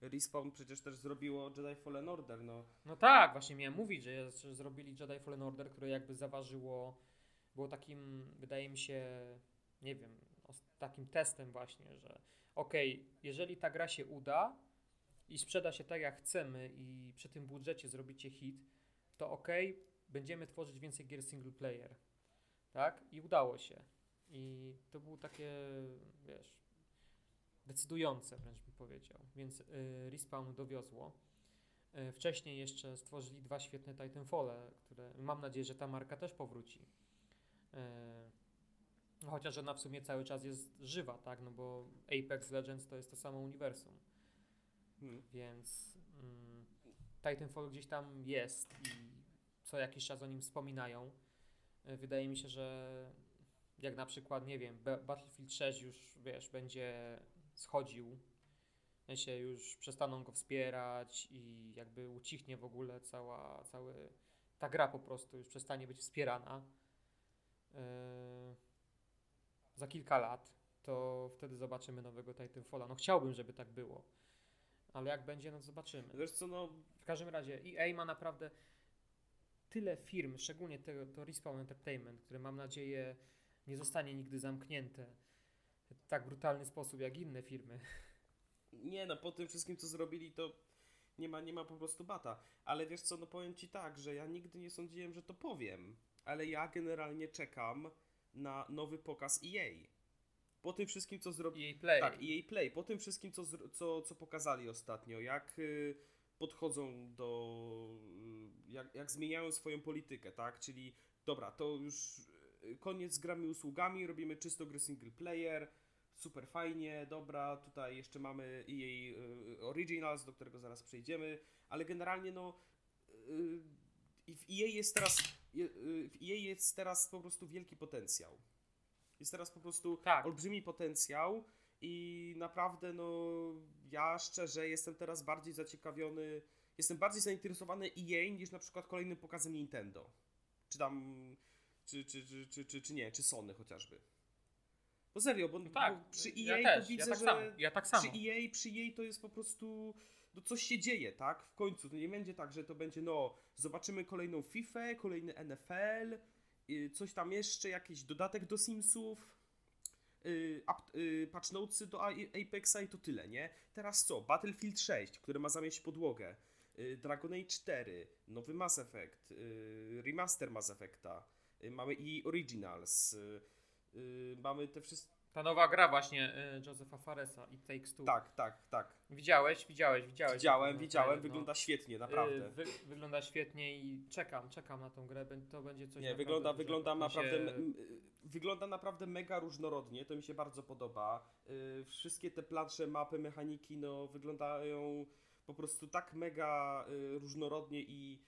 Respawn przecież też zrobiło Jedi Fallen Order, no.
No tak, właśnie miałem mówić, że, jest, że zrobili Jedi Fallen Order, które jakby zaważyło, było takim, wydaje mi się, nie wiem, takim testem właśnie, że okej, jeżeli ta gra się uda i sprzeda się tak jak chcemy i przy tym budżecie zrobicie hit, to okej, będziemy tworzyć więcej gier single player. Tak? I udało się. I to było takie, wiesz, decydujące wręcz bym powiedział. Więc y, Respawn dowiozło. Y, Wcześniej jeszcze stworzyli dwa świetne Titanfall, które mam nadzieję, że ta marka też powróci. Y, Chociaż ona w sumie cały czas jest żywa, tak? No bo Apex Legends to jest to samo uniwersum,
Hmm.
więc mm, Titanfall gdzieś tam jest i co jakiś czas o nim wspominają. Y, Wydaje mi się, że jak na przykład, nie wiem, Ba- Battlefield 6 już, wiesz, będzie schodził, w sensie już przestaną go wspierać i jakby ucichnie w ogóle cała, cały, ta gra po prostu już przestanie być wspierana yy, za kilka lat, to wtedy zobaczymy nowego Titanfalla. No chciałbym, żeby tak było, ale jak będzie, no zobaczymy.
Wiesz co, no
W każdym razie EA ma naprawdę tyle firm, szczególnie to, to Respawn Entertainment, które mam nadzieję nie zostanie nigdy zamknięte w tak brutalny sposób jak inne firmy.
nie no, po tym wszystkim co zrobili to nie ma, nie ma po prostu bata. Ale wiesz co, no powiem ci tak, że ja nigdy nie sądziłem, że to powiem. ale ja generalnie czekam na nowy pokaz EA. Po tym wszystkim, co zrobili.
EA Play.
Tak, EA Play. Po tym wszystkim, co, co, co pokazali ostatnio, jak y, podchodzą do. y, Jak, jak zmieniają swoją politykę, tak? Czyli dobra, to już y, koniec z grami usługami, robimy czysto gry single player. Super fajnie, dobra, tutaj jeszcze mamy y, Originals, do którego zaraz przejdziemy, ale generalnie no w EA jest teraz w EA jest teraz po prostu wielki potencjał. Jest teraz po prostu
Tak.
olbrzymi potencjał i naprawdę no ja szczerze jestem teraz bardziej zaciekawiony, jestem bardziej zainteresowany EA niż na przykład kolejnym pokazem Nintendo. Czy tam czy, czy, czy, czy, czy, czy nie, czy Sony chociażby. No serio, bo,
No tak,
bo przy
ja
EA
też,
to widzę,
ja tak
że
samo, ja tak
przy EA, przy EA to jest po prostu no coś się dzieje, tak? W końcu to nie będzie tak, że to będzie no zobaczymy kolejną FIFA, kolejny NFL, coś tam jeszcze, jakiś dodatek do Simsów, y, y, patch do Apexa i to tyle, nie? Teraz co? Battlefield 6, które ma zamieść podłogę, y, Dragon Age 4, nowy Mass Effect, y, remaster Mass Effecta, y, mamy i Originals, y, y, mamy te wszystkie...
Ta nowa gra właśnie y, Josepha Faresa i Takes Two.
Tak, tak, tak.
Widziałeś, widziałeś, widziałeś.
Widziałem,
No,
widziałem,
no.
wygląda świetnie,
Y,
naprawdę.
Wy, wygląda świetnie i czekam, czekam na tą grę. To będzie coś
Nie, wygląda, wygląda naprawdę,
się-
wygląda naprawdę mega różnorodnie, to mi się bardzo podoba. Y, Wszystkie te plansze, mapy, mechaniki, no wyglądają po prostu tak mega y, różnorodnie i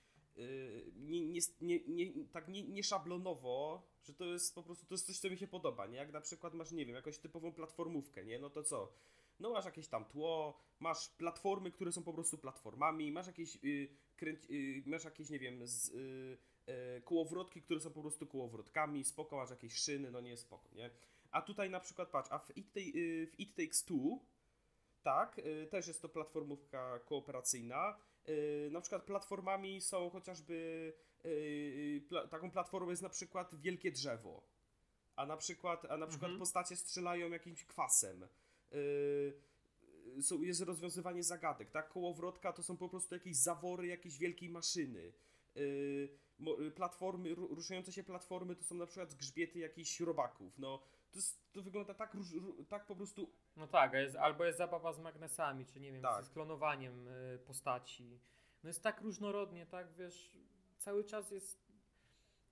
nie, nie, nie, nie, tak nie, nie szablonowo, że to jest po prostu, to jest coś, co mi się podoba, nie? Jak na przykład masz, nie wiem, jakąś typową platformówkę, nie? No to co? No masz jakieś tam tło, masz platformy, które są po prostu platformami, masz jakieś, y, kręć, y, masz jakieś, nie wiem, z, y, e, kołowrotki, które są po prostu kołowrotkami, spoko, masz jakieś szyny, no nie spoko, nie? A tutaj na przykład, patrz, a w It, y, w It Takes Two, tak, y, też jest to platformówka kooperacyjna, y, na przykład platformami są chociażby, y, pla, taką platformą jest na przykład wielkie drzewo, a na przykład, a na przykład
Mhm.
postacie strzelają jakimś kwasem, y, są, jest rozwiązywanie zagadek, tak? Kołowrotka to są po prostu jakieś zawory jakiejś wielkiej maszyny. Y, platformy, ru, ruszające się platformy to są na przykład grzbiety jakichś robaków. No, to, jest, to wygląda tak, róż, ró- tak po prostu.
No tak, jest, albo jest zabawa z magnesami, czy nie wiem,
Tak.
z klonowaniem y, postaci. No jest tak różnorodnie, tak wiesz, cały czas jest.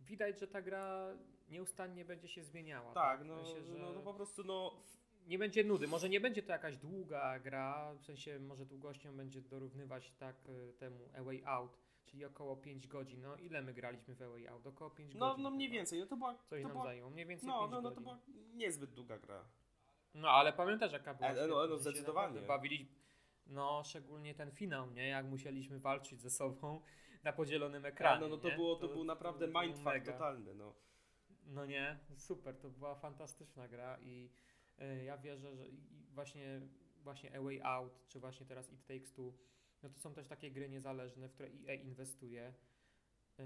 Widać, że ta gra nieustannie będzie się zmieniała.
Tak,
W
no,
sensie, że
no, no po prostu, no.
Nie będzie nudy. Może nie będzie to jakaś długa gra, w sensie może długością będzie dorównywać tak y, temu A Way Out, czyli około 5 godzin. No ile my graliśmy w A Way Out? Około 5
No,
godzin.
no mniej
chyba.
więcej. No to była.
Coś
to
nam
była
zajęło, mniej więcej
no,
5
no, no to
godzin.
była niezbyt długa gra.
No ale pamiętasz jaka była
E, no, no, zdecydowanie.
Bawili, no szczególnie ten finał, nie? Jak musieliśmy walczyć ze sobą na podzielonym ekranie.
no, no to
nie?
było, to, był naprawdę
było
mindfuck
mega.
totalny, no.
No nie, super, to była fantastyczna gra i y, ja wierzę, że właśnie, właśnie A Way Out, czy właśnie teraz It Takes Two, no to są też takie gry niezależne, w które EA inwestuje y,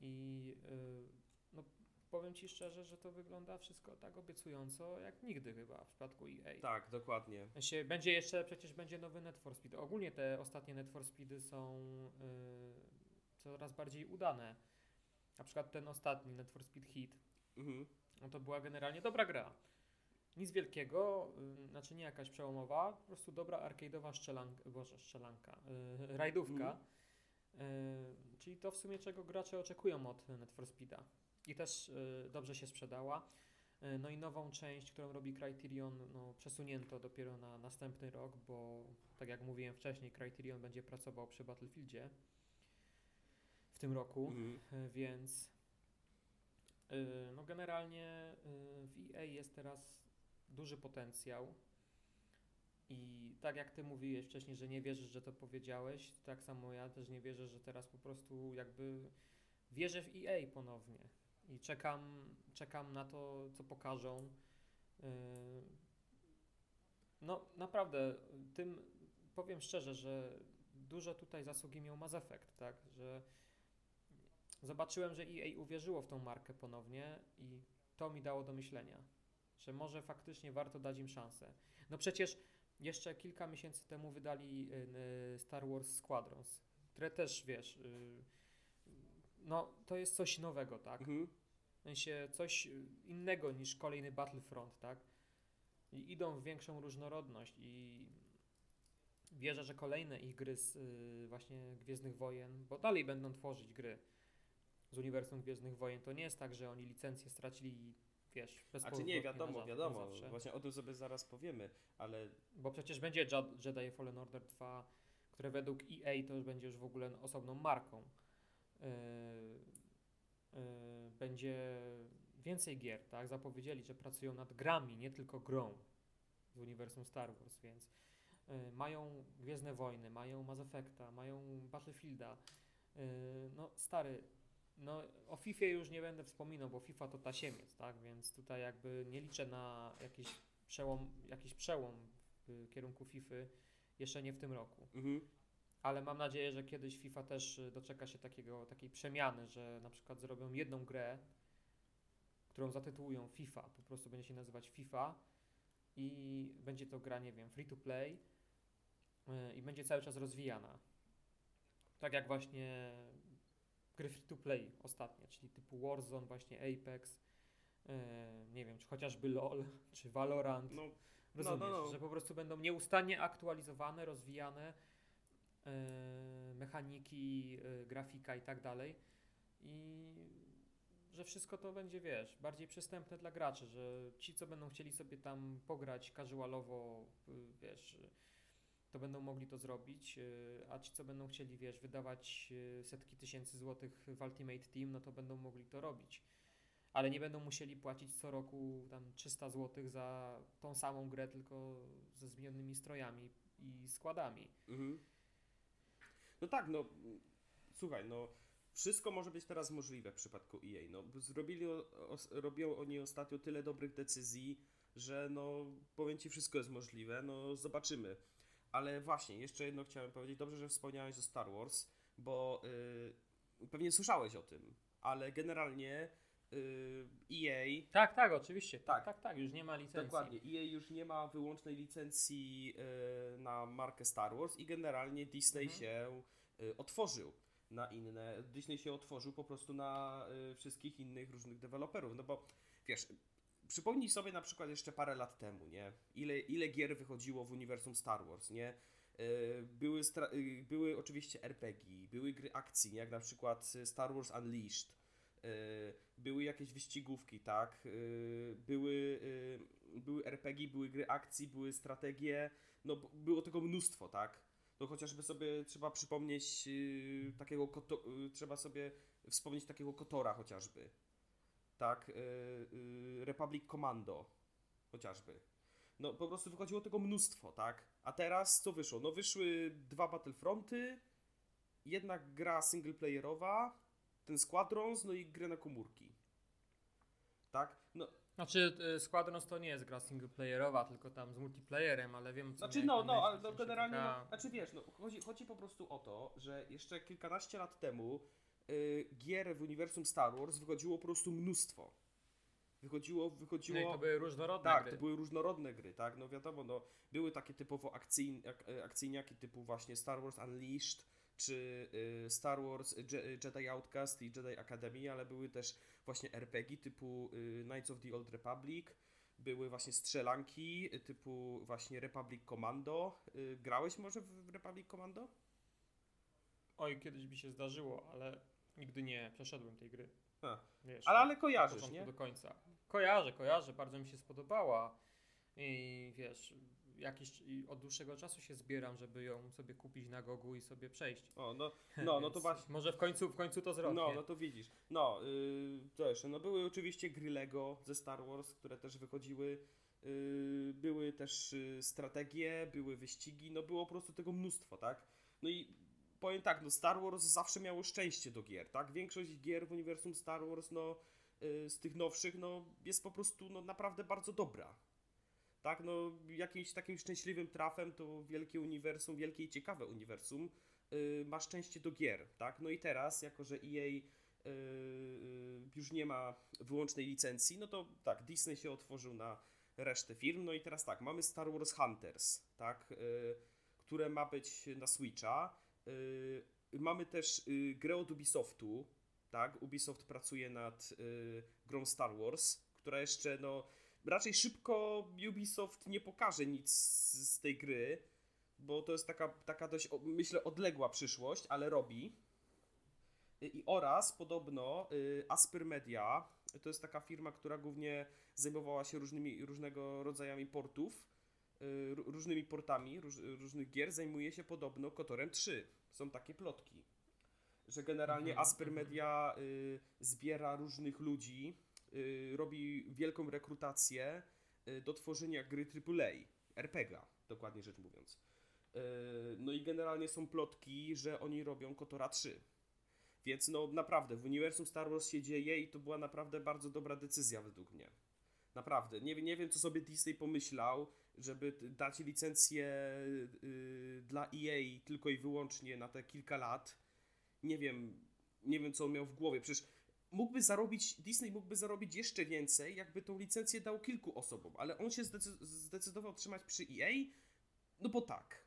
i y, no powiem Ci szczerze, że to wygląda wszystko tak obiecująco jak nigdy chyba w przypadku EA.
Tak, dokładnie.
Będzie jeszcze, przecież będzie nowy Net for Speed. Ogólnie te ostatnie Net for Speedy są y, coraz bardziej udane. Na przykład ten ostatni Net for Speed Hit,
Mhm.
no to była generalnie dobra gra. Nic wielkiego, y, znaczy nie jakaś przełomowa, po prostu dobra arcade'owa szczelanka, boże szczelanka, y, rajdówka. Y, czyli to w sumie czego gracze oczekują od Net for Speeda. I też y, dobrze się sprzedała. Y, No i nową część, którą robi Criterion, no, przesunięto dopiero na następny rok, bo tak jak mówiłem wcześniej, Criterion będzie pracował przy Battlefieldzie w tym roku,
Mhm.
y, więc no generalnie w EA jest teraz duży potencjał. I tak jak ty mówiłeś wcześniej, że nie wierzysz, że to powiedziałeś, tak samo ja też nie wierzę, że teraz po prostu jakby wierzę w EA ponownie. I czekam, czekam na to, co pokażą. Yy, No naprawdę, tym powiem szczerze, że duże tutaj zasługi miał Mass Effect, tak, że zobaczyłem, że EA uwierzyło w tą markę ponownie i to mi dało do myślenia, że może faktycznie warto dać im szansę. No przecież jeszcze kilka miesięcy temu wydali y, y, Star Wars Squadrons, które też, wiesz, y, no to jest coś nowego, tak?
Mhm.
W sensie coś innego niż kolejny Battlefront, tak? I idą w większą różnorodność i wierzę, że kolejne ich gry z właśnie Gwiezdnych Wojen, bo dalej będą tworzyć gry z uniwersum Gwiezdnych Wojen. To nie jest tak, że oni licencję stracili i wiesz, bez
A czy nie, wiadomo, wiadomo.
zawsze.
Właśnie o tym sobie zaraz powiemy, ale
Bo przecież będzie Jed- Jedi Fallen Order 2, które według EA to już będzie już w ogóle osobną marką. Yy, yy, będzie więcej gier, tak? Zapowiedzieli, że pracują nad grami, nie tylko grą z uniwersum Star Wars, więc yy, mają Gwiezdne Wojny, mają Mass Effecta, mają Battlefielda. No stary, no o FIFA już nie będę wspominał, bo FIFA to tasiemiec, tak? Więc tutaj jakby nie liczę na jakiś przełom, jakiś przełom w kierunku FIFA jeszcze nie w tym roku.
mhm.
Ale mam nadzieję, że kiedyś FIFA też doczeka się takiego, takiej przemiany, że na przykład zrobią jedną grę, którą zatytułują FIFA, po prostu będzie się nazywać FIFA i będzie to gra, nie wiem, free to play y, i będzie cały czas rozwijana. Tak jak właśnie gry free to play ostatnie, czyli typu Warzone, właśnie Apex, y, nie wiem, czy chociażby LOL, czy Valorant.
no
Rozumiesz,
no, no.
że po prostu będą nieustannie aktualizowane, rozwijane e, mechaniki, e, grafika i tak dalej. I że wszystko to będzie, wiesz, bardziej przystępne dla graczy, że ci, co będą chcieli sobie tam pograć casualowo, wiesz, to będą mogli to zrobić, y, a ci, co będą chcieli, wiesz, wydawać y, setki tysięcy złotych w Ultimate Team, no to będą mogli to robić. Ale nie będą musieli płacić co roku tam 300 zł za tą samą grę, tylko ze zmiennymi strojami i składami.
Mhm. No tak, no słuchaj, no wszystko może być teraz możliwe w przypadku EA. No, zrobili, o, robią oni ostatnio tyle dobrych decyzji, że no powiem Ci, wszystko jest możliwe, no zobaczymy. Ale właśnie, jeszcze jedno chciałem powiedzieć, dobrze, że wspomniałeś o Star Wars, bo y, pewnie słyszałeś o tym, ale generalnie y, EA
Tak, tak, oczywiście.
Tak.
Tak, tak, tak, już nie ma licencji.
Dokładnie. EA już nie ma wyłącznej licencji e, na markę Star Wars i generalnie Disney
Mhm.
się e, otworzył na inne. Disney się otworzył po prostu na e, wszystkich innych różnych deweloperów. No bo wiesz, przypomnij sobie na przykład jeszcze parę lat temu, nie? Ile, ile gier wychodziło w uniwersum Star Wars, nie? E, Były, e, były oczywiście RPG, były gry akcji, jak na przykład Star Wars Unleashed. e, Były jakieś wyścigówki, tak? e, Były, e, były RPG, były gry akcji, były strategie. No, było tego mnóstwo, tak? No chociażby sobie trzeba przypomnieć e, takiego, e, trzeba sobie wspomnieć takiego Kotora chociażby. Tak? e, e, Republic Commando chociażby. No po prostu wychodziło tego mnóstwo, tak? A teraz co wyszło? No wyszły dwa Battlefronty, jedna gra singleplayerowa, ten Squadrons, no i grę na komórki. Tak? No,
Znaczy, y, Squadrons to nie jest gra singleplayerowa, tylko tam z multiplayerem, ale wiem, co
znaczy no, no, ale
w
no, generalnie,
taka-
no, znaczy wiesz, no, chodzi, chodzi po prostu o to, że jeszcze kilkanaście lat temu gier w uniwersum Star Wars wychodziło po prostu mnóstwo. Wychodziło, wychodziło...
No i to były różnorodne
Tak,
gry.
to były różnorodne gry, tak? No wiadomo, no, były takie typowo akcyjn, ak, e, akcyjniaki typu właśnie Star Wars Unleashed, czy y, Star Wars Je, Jedi Outcast i Jedi Academy, ale były też właśnie RPG typu y, Knights of the Old Republic, były właśnie strzelanki y, typu właśnie Republic Commando. Y, grałeś może w Republic Commando?
Oj, kiedyś mi się zdarzyło, ale nigdy nie przeszedłem tej gry.
A,
Wiesz,
ale,
od-
ale kojarzysz, nie?
do końca. Kojarzę, kojarzę, bardzo mi się spodobała. I wiesz, jakiś i od dłuższego czasu się zbieram, żeby ją sobie kupić na gogu i sobie przejść.
O, no, no, no to właśnie.
Może w końcu, w końcu to zrobię.
No, no to widzisz. No, yy, też, no były oczywiście gry Lego ze Star Wars, które też wychodziły. Yy, były też yy, strategie, były wyścigi, no było po prostu tego mnóstwo, tak? No i powiem tak, no Star Wars zawsze miało szczęście do gier, tak? Większość gier w uniwersum Star Wars, no yy, z tych nowszych, no jest po prostu no naprawdę bardzo dobra. Tak, no jakimś takim szczęśliwym trafem to wielkie uniwersum, wielkie i ciekawe uniwersum y, ma szczęście do gier, tak? No i teraz, jako że EA y, y, już nie ma wyłącznej licencji, no to tak, Disney się otworzył na resztę firm, no i teraz tak, mamy Star Wars Hunters, tak? Y, które ma być na Switcha. Y, mamy też y, grę od Ubisoftu, tak? Ubisoft pracuje nad y, grą Star Wars, która jeszcze, no, raczej szybko Ubisoft nie pokaże nic z, tej gry, bo to jest taka, taka dość, myślę, odległa przyszłość, ale robi. I oraz podobno Asper Media, to jest taka firma, która głównie zajmowała się różnymi, różnego rodzajami portów, ró- różnymi portami róż, różnych gier, zajmuje się podobno Kotorem 3. Są takie plotki, że generalnie
Mhm,
Asper. Media y, zbiera różnych ludzi, y, robi wielką rekrutację y, do tworzenia gry AAA, RPGa, dokładnie rzecz mówiąc. Y, No i generalnie są plotki, że oni robią Kotora 3. Więc no naprawdę, w uniwersum Star Wars się dzieje i to była naprawdę bardzo dobra decyzja według mnie. Naprawdę. Nie, nie wiem, co sobie Disney pomyślał, żeby dać licencję y, dla EA tylko i wyłącznie na te kilka lat. Nie wiem, nie wiem, co on miał w głowie. Przecież mógłby zarobić, Disney mógłby zarobić jeszcze więcej, jakby tą licencję dał kilku osobom, ale on się zdecy- zdecydował trzymać przy EA, no bo tak.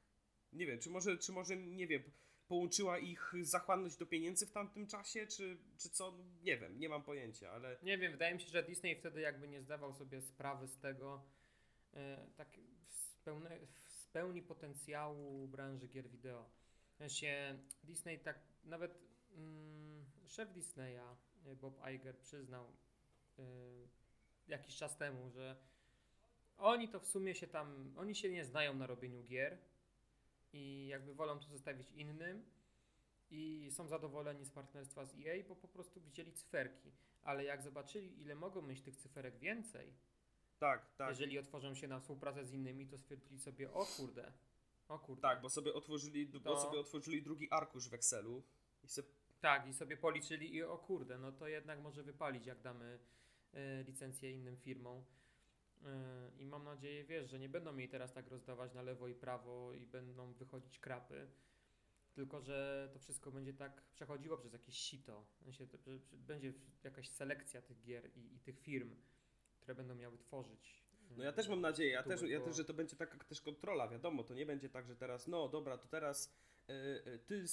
Nie wiem, czy może, czy może, nie wiem, połączyła ich zachłanność do pieniędzy w tamtym czasie, czy, czy co, nie wiem, nie mam pojęcia, ale
Nie wiem, wydaje mi się, że Disney wtedy jakby nie zdawał sobie sprawy z tego, tak z, pełne, z pełni potencjału branży gier wideo. W sensie Disney tak, nawet mm, szef Disneya, e, Bob Iger, przyznał e, jakiś czas temu, że oni to w sumie się tam, oni się nie znają na robieniu gier i jakby wolą to zostawić innym i są zadowoleni z partnerstwa z EA, bo po prostu widzieli cyferki. Ale jak zobaczyli, ile mogą mieć tych cyferek więcej,
tak, tak.
jeżeli otworzą się na współpracę z innymi, to stwierdzili sobie, o kurde, o kurde.
Tak, bo sobie otworzyli, bo
To-
sobie otworzyli drugi arkusz w Excelu i
Tak, i sobie policzyli i o kurde, no to jednak może wypalić, jak damy e, licencję innym firmom. E, I mam nadzieję, wiesz, że nie będą mieli teraz tak rozdawać na lewo i prawo i będą wychodzić krapy, tylko że to wszystko będzie tak przechodziło przez jakieś sito. Będzie jakaś selekcja tych gier i, i tych firm, które będą miały tworzyć.
No ja też mam nadzieję, ja też, ja też, że to będzie taka też kontrola, wiadomo, to nie będzie tak, że teraz, no dobra, to teraz y, y, ty,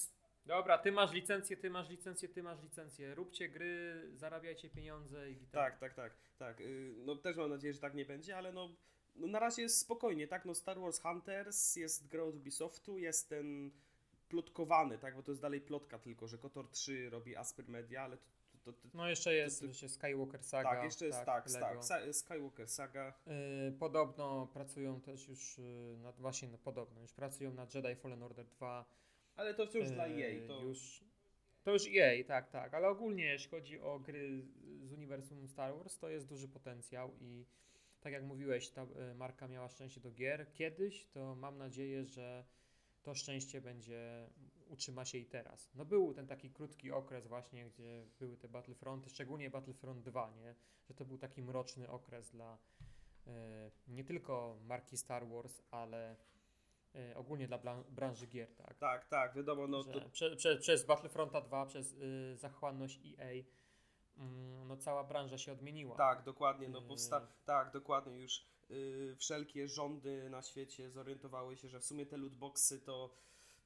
Dobra, ty masz licencję, ty masz licencję, ty masz licencję. Róbcie gry, zarabiajcie pieniądze i witam.
tak, tak, tak, tak, y, no też mam nadzieję, że tak nie będzie, ale no, no na razie jest spokojnie, tak, no Star Wars Hunters jest grą od Ubisoftu, jest ten plotkowany, tak, bo to jest dalej plotka tylko, że KOTOR 3 robi Asper Media, ale to, to, to, to
No jeszcze jest
to-
jeszcze Skywalker Saga.
tak, jeszcze jest, tak, tak, Sa- Skywalker Saga,
Y, podobno pracują też już y, nad, właśnie no, podobno, już pracują nad Jedi Fallen Order 2.
ale to wciąż dla
y,
EA, to...
Już, to już EA, tak, tak, ale ogólnie jeśli chodzi o gry z uniwersum Star Wars, to jest duży potencjał i tak jak mówiłeś, ta y, marka miała szczęście do gier kiedyś, to mam nadzieję, że to szczęście będzie, utrzyma się i teraz. No był ten taki krótki okres właśnie, gdzie były te Battlefronty, szczególnie Battlefront 2, nie? Że to był taki mroczny okres dla e, nie tylko marki Star Wars, ale e, ogólnie dla branży gier, tak?
Tak, tak, wiadomo, no to,
prze, prze, przez Battlefronta 2, przez y, zachłanność EA, mm, no cała branża się odmieniła.
Tak, dokładnie, no
Yy.
powsta- tak, dokładnie, już yy, wszelkie rządy na świecie zorientowały się, że w sumie te lootboxy to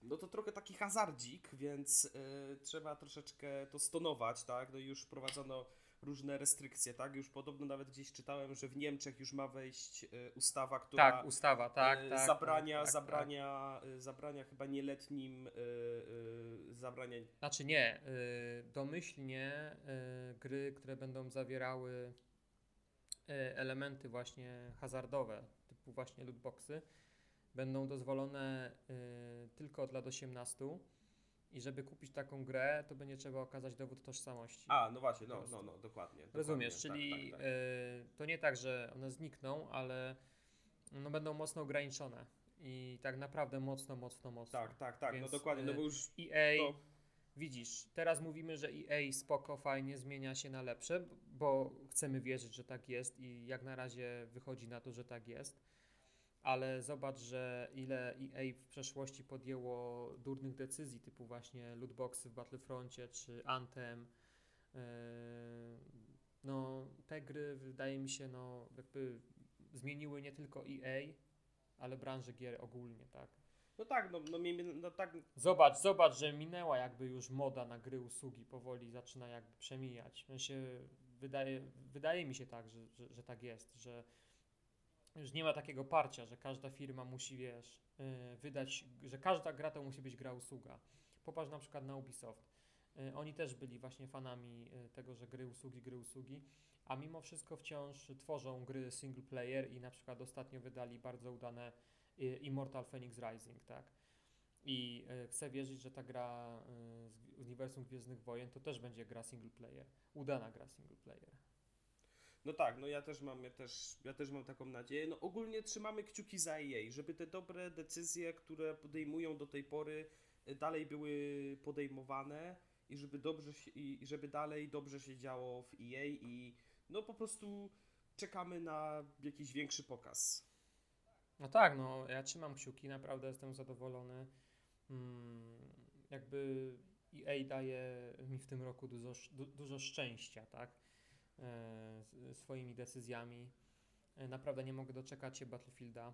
no to trochę taki hazardzik, więc yy, trzeba troszeczkę to stonować, tak, no i już wprowadzono różne restrykcje, tak, już podobno nawet gdzieś czytałem, że w Niemczech już ma wejść yy, ustawa, która
Tak, ustawa, tak,
yy,
tak.
zabrania,
tak, tak,
zabrania, yy, zabrania chyba nieletnim, zabrania
Tak. Znaczy nie, y, domyślnie y, gry, które będą zawierały y, elementy właśnie hazardowe, typu właśnie lootboxy, będą dozwolone y, tylko od lat 18 i żeby kupić taką grę, to będzie trzeba okazać dowód tożsamości.
A, no właśnie, no, no, no, dokładnie.
Rozumiesz,
dokładnie,
czyli
tak, tak, tak.
y, to nie tak, że one znikną, ale no, będą mocno ograniczone i tak naprawdę mocno, mocno, mocno.
Tak, tak, tak, no
Więc,
dokładnie, no
y,
bo już
EA,
to,
widzisz, teraz mówimy, że EA spoko, fajnie, zmienia się na lepsze, bo chcemy wierzyć, że tak jest i jak na razie wychodzi na to, że tak jest. Ale zobacz, że ile EA w przeszłości podjęło durnych decyzji, typu właśnie lootboxy w Battlefroncie czy Anthem. Yy, No, te gry wydaje mi się, no, jakby zmieniły nie tylko EA, ale branżę gier ogólnie, tak?
No tak, no, no no tak,
Zobacz, zobacz, że minęła jakby już moda na gry usługi, powoli zaczyna jakby przemijać. W się wydaje, wydaje mi się tak, że, że, że tak jest, że już nie ma takiego parcia, że każda firma musi, wiesz, yy, wydać, że każda gra to musi być gra usługa. Popatrz na przykład na Ubisoft. Yy, oni też byli właśnie fanami yy, tego, że gry usługi, gry usługi, a mimo wszystko wciąż tworzą gry single player i na przykład ostatnio wydali bardzo udane y, Immortal Phoenix Rising, tak? I y, chcę wierzyć, że ta gra y, z uniwersum Gwiezdnych Wojen to też będzie gra single player, udana gra single player.
No tak, no ja też mam, ja też, ja też mam taką nadzieję. No ogólnie trzymamy kciuki za EA, żeby te dobre decyzje, które podejmują do tej pory, y, dalej były podejmowane i żeby dobrze się, i żeby dalej dobrze się działo w EA i no po prostu czekamy na jakiś większy pokaz.
No tak, no ja trzymam kciuki, naprawdę jestem zadowolony. Mm, jakby EA daje mi w tym roku dużo, dużo szczęścia, tak? E, swoimi decyzjami. E, naprawdę nie mogę doczekać się Battlefielda.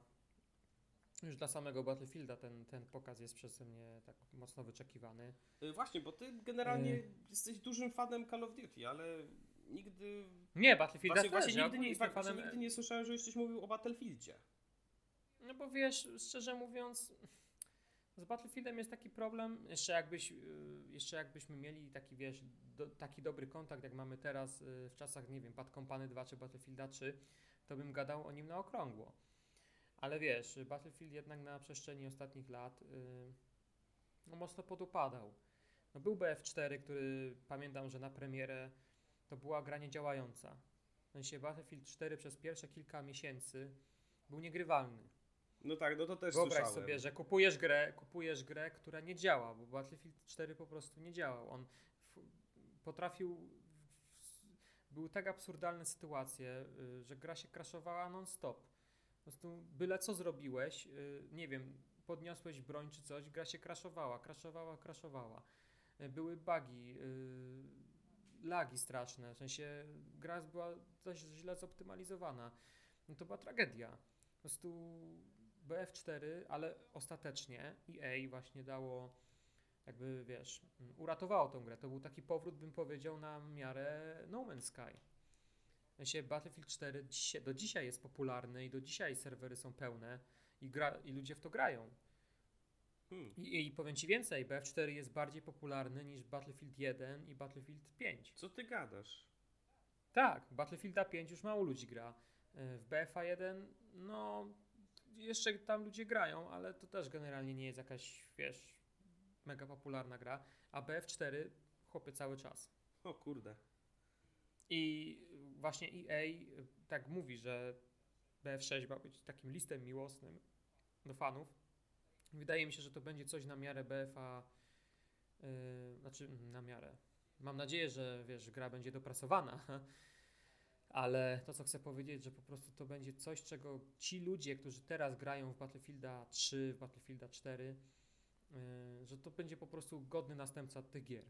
Już dla samego Battlefielda ten, ten pokaz jest przeze mnie tak mocno wyczekiwany.
Y, Właśnie, bo ty generalnie
Y.
jesteś dużym fanem Call of Duty, ale nigdy
Nie, Battlefielda
Właśnie,
też.
właśnie,
ja
nigdy, nie, właśnie
fanem-
nigdy nie słyszałem, żebyś coś mówił o Battlefieldzie.
No bo wiesz, szczerze mówiąc, z Battlefieldem jest taki problem, jeszcze jakbyś, y, jeszcze jakbyśmy mieli taki, wiesz, do, taki dobry kontakt, jak mamy teraz y, w czasach, nie wiem, Bad Company 2 czy Battlefielda 3, to bym gadał o nim na okrągło. Ale wiesz, Battlefield jednak na przestrzeni ostatnich lat y, no mocno podupadał. No był BF4, który pamiętam, że na premierę to była gra niedziałająca. W sensie Battlefield 4 przez pierwsze kilka miesięcy był niegrywalny.
No tak, no to też
Wyobraź
słyszałem.
sobie, że kupujesz grę, kupujesz grę, która nie działa, bo Battlefield 4 po prostu nie działał. On potrafił. Były tak absurdalne sytuacje, y, że gra się crashowała non-stop. Po prostu byle co zrobiłeś, y, nie wiem, podniosłeś broń czy coś, gra się crashowała, crashowała, crashowała. Y, Były bugi, lagi straszne, w sensie gra była dość źle zoptymalizowana. No to była tragedia. Po prostu BF4, ale ostatecznie EA właśnie dało, jakby wiesz, mm, uratowało tą grę. To był taki powrót, bym powiedział, na miarę No Man's Sky. W sensie Battlefield 4 dzisiaj, do dzisiaj jest popularny i do dzisiaj serwery są pełne i, gra, i ludzie w to grają.
Hmm.
I, I powiem Ci więcej, BF4 jest bardziej popularny niż Battlefield 1 i Battlefield 5.
Co ty gadasz?
Tak, Battlefielda 5 już mało ludzi gra. Y, W BFA 1, no, jeszcze tam ludzie grają, ale to też generalnie nie jest jakaś, wiesz, mega popularna gra. A BF4 chłopie cały czas.
O kurde.
I właśnie EA tak mówi, że BF6 ma być takim listem miłosnym do fanów. Wydaje mi się, że to będzie coś na miarę BFA, yy, znaczy mm, na miarę. Mam nadzieję, że wiesz, gra będzie dopracowana, ale to co chcę powiedzieć, że po prostu to będzie coś, czego ci ludzie, którzy teraz grają w Battlefielda 3, w Battlefielda 4, yy, że to będzie po prostu godny następca tych gier.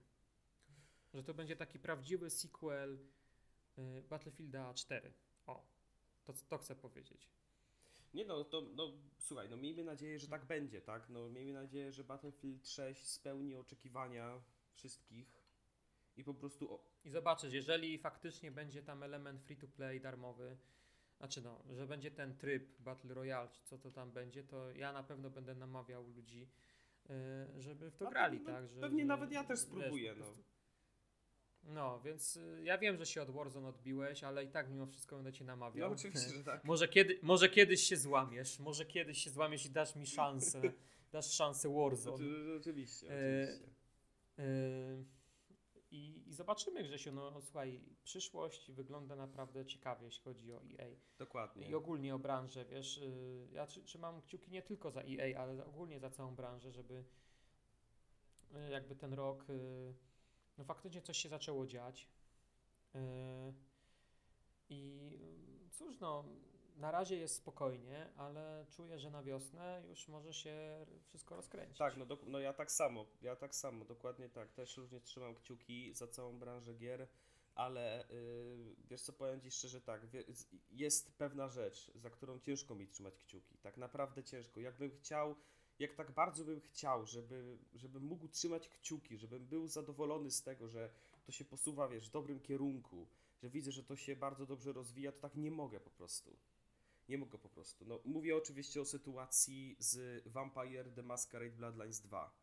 Że to będzie taki prawdziwy sequel yy, Battlefielda 4. O, to, to chcę powiedzieć.
Nie no, to no słuchaj, no miejmy nadzieję, że tak będzie, tak? No miejmy nadzieję, że Battlefield 6 spełni oczekiwania wszystkich i po prostu o,
I zobaczysz, jeżeli faktycznie będzie tam element free to play darmowy, znaczy no, że będzie ten tryb Battle Royale, czy co to tam będzie, to ja na pewno będę namawiał ludzi, yy, żeby w to
A
grali,
no,
tak? Że,
pewnie nawet ja też
wiesz,
spróbuję,
po
no.
No, więc y, ja wiem, że się od Warzone odbiłeś, ale i tak mimo wszystko będę cię
No
namawiał.
oczywiście, że tak.
Może, kiedy, może kiedyś się złamiesz, może kiedyś się złamiesz i dasz mi szansę, dasz szansę Warzone.
Oczy- Oczywiście,
E,
oczywiście.
I, I zobaczymy, Grzesiu, no słuchaj, przyszłość wygląda naprawdę ciekawie, jeśli chodzi o EA.
Dokładnie.
I ogólnie o branżę, wiesz, yy, ja trzy- trzymam kciuki nie tylko za EA, ale ogólnie za całą branżę, żeby yy, jakby ten rok, yy, no faktycznie coś się zaczęło dziać. I cóż, no, na razie jest spokojnie, ale czuję, że na wiosnę już może się wszystko rozkręcić.
Tak, no, dok- no ja tak samo, ja tak samo, dokładnie tak. Też również trzymam kciuki za całą branżę gier, ale yy, wiesz co, powiem Ci szczerze tak, jest pewna rzecz, za którą ciężko mi trzymać kciuki. Tak naprawdę ciężko. Jakbym chciał, jak tak bardzo bym chciał, żeby, żebym mógł trzymać kciuki, żebym był zadowolony z tego, że to się posuwa, wiesz, w dobrym kierunku, że widzę, że to się bardzo dobrze rozwija, to tak nie mogę po prostu. Nie mogę po prostu. No, mówię oczywiście o sytuacji z Vampire The Masquerade Bloodlines 2.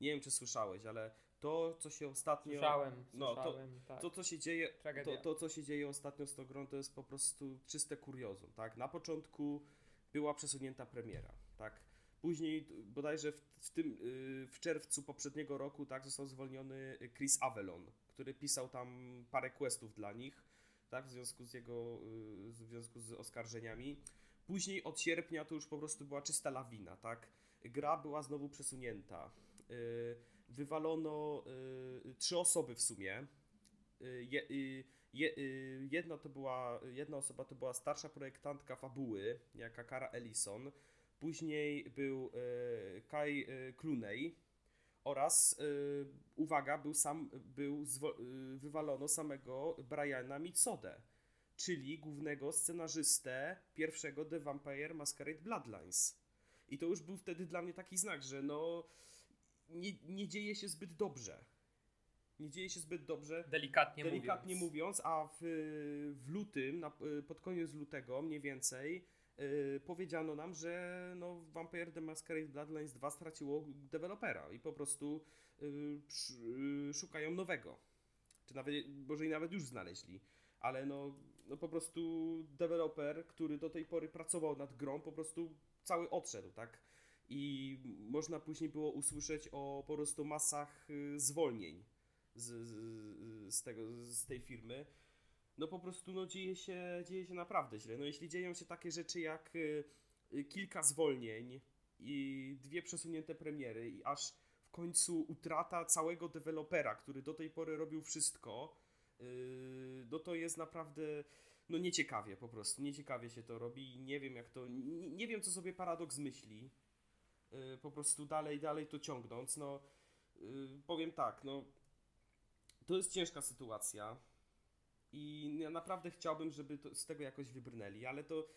Nie wiem, czy słyszałeś, ale to, co się ostatnio...
Słyszałem,
no, to-
słyszałem, tak.
To, co się dzieje, to, to, co się dzieje ostatnio z tą grą, to jest po prostu czyste kuriozum, tak? Na początku była przesunięta premiera, tak? Później bodajże w, w tym, yy, w czerwcu poprzedniego roku, tak, został zwolniony Chris Avelon, który pisał tam parę questów dla nich, tak, w związku z jego, yy, w związku z oskarżeniami. Później od sierpnia to już po prostu była czysta lawina, tak? Gra była znowu przesunięta. Yy, wywalono yy, trzy osoby w sumie. Je, je, jedna to była, jedna osoba to była starsza projektantka fabuły, jaka Kara Ellison. Później był Kai Clooney oraz, yy, uwaga, był sam, był zwo, yy, wywalono samego Briana Mitsodę, czyli głównego scenarzystę pierwszego The Vampire Masquerade Bloodlines. I to już był wtedy dla mnie taki znak, że no nie, nie dzieje się zbyt dobrze. Nie dzieje się zbyt dobrze.
Delikatnie,
Delikatnie
mówiąc.
mówiąc, a w, w lutym, na, pod koniec lutego mniej więcej, yy, powiedziano nam, że no, Vampire The Masquerade Bloodlines 2 straciło dewelopera i po prostu yy, sz- szukają nowego. Czy nawet, może i nawet już znaleźli. Ale no, no po prostu deweloper, który do tej pory pracował nad grą, po prostu cały odszedł, tak? I można później było usłyszeć o po prostu masach y, zwolnień z, z, z, tego, z tej firmy. No po prostu no, dzieje, się, dzieje się naprawdę źle. No jeśli dzieją się takie rzeczy jak y, y, kilka zwolnień i dwie przesunięte premiery i aż w końcu utrata całego dewelopera, który do tej pory robił wszystko, yy, no to jest naprawdę no nieciekawie po prostu, nieciekawie się to robi i nie wiem jak to, nie, nie wiem co sobie Paradox myśli, po prostu dalej, dalej to ciągnąc, no powiem tak, no to jest ciężka sytuacja i ja naprawdę chciałbym, żeby to, z tego jakoś wybrnęli, ale to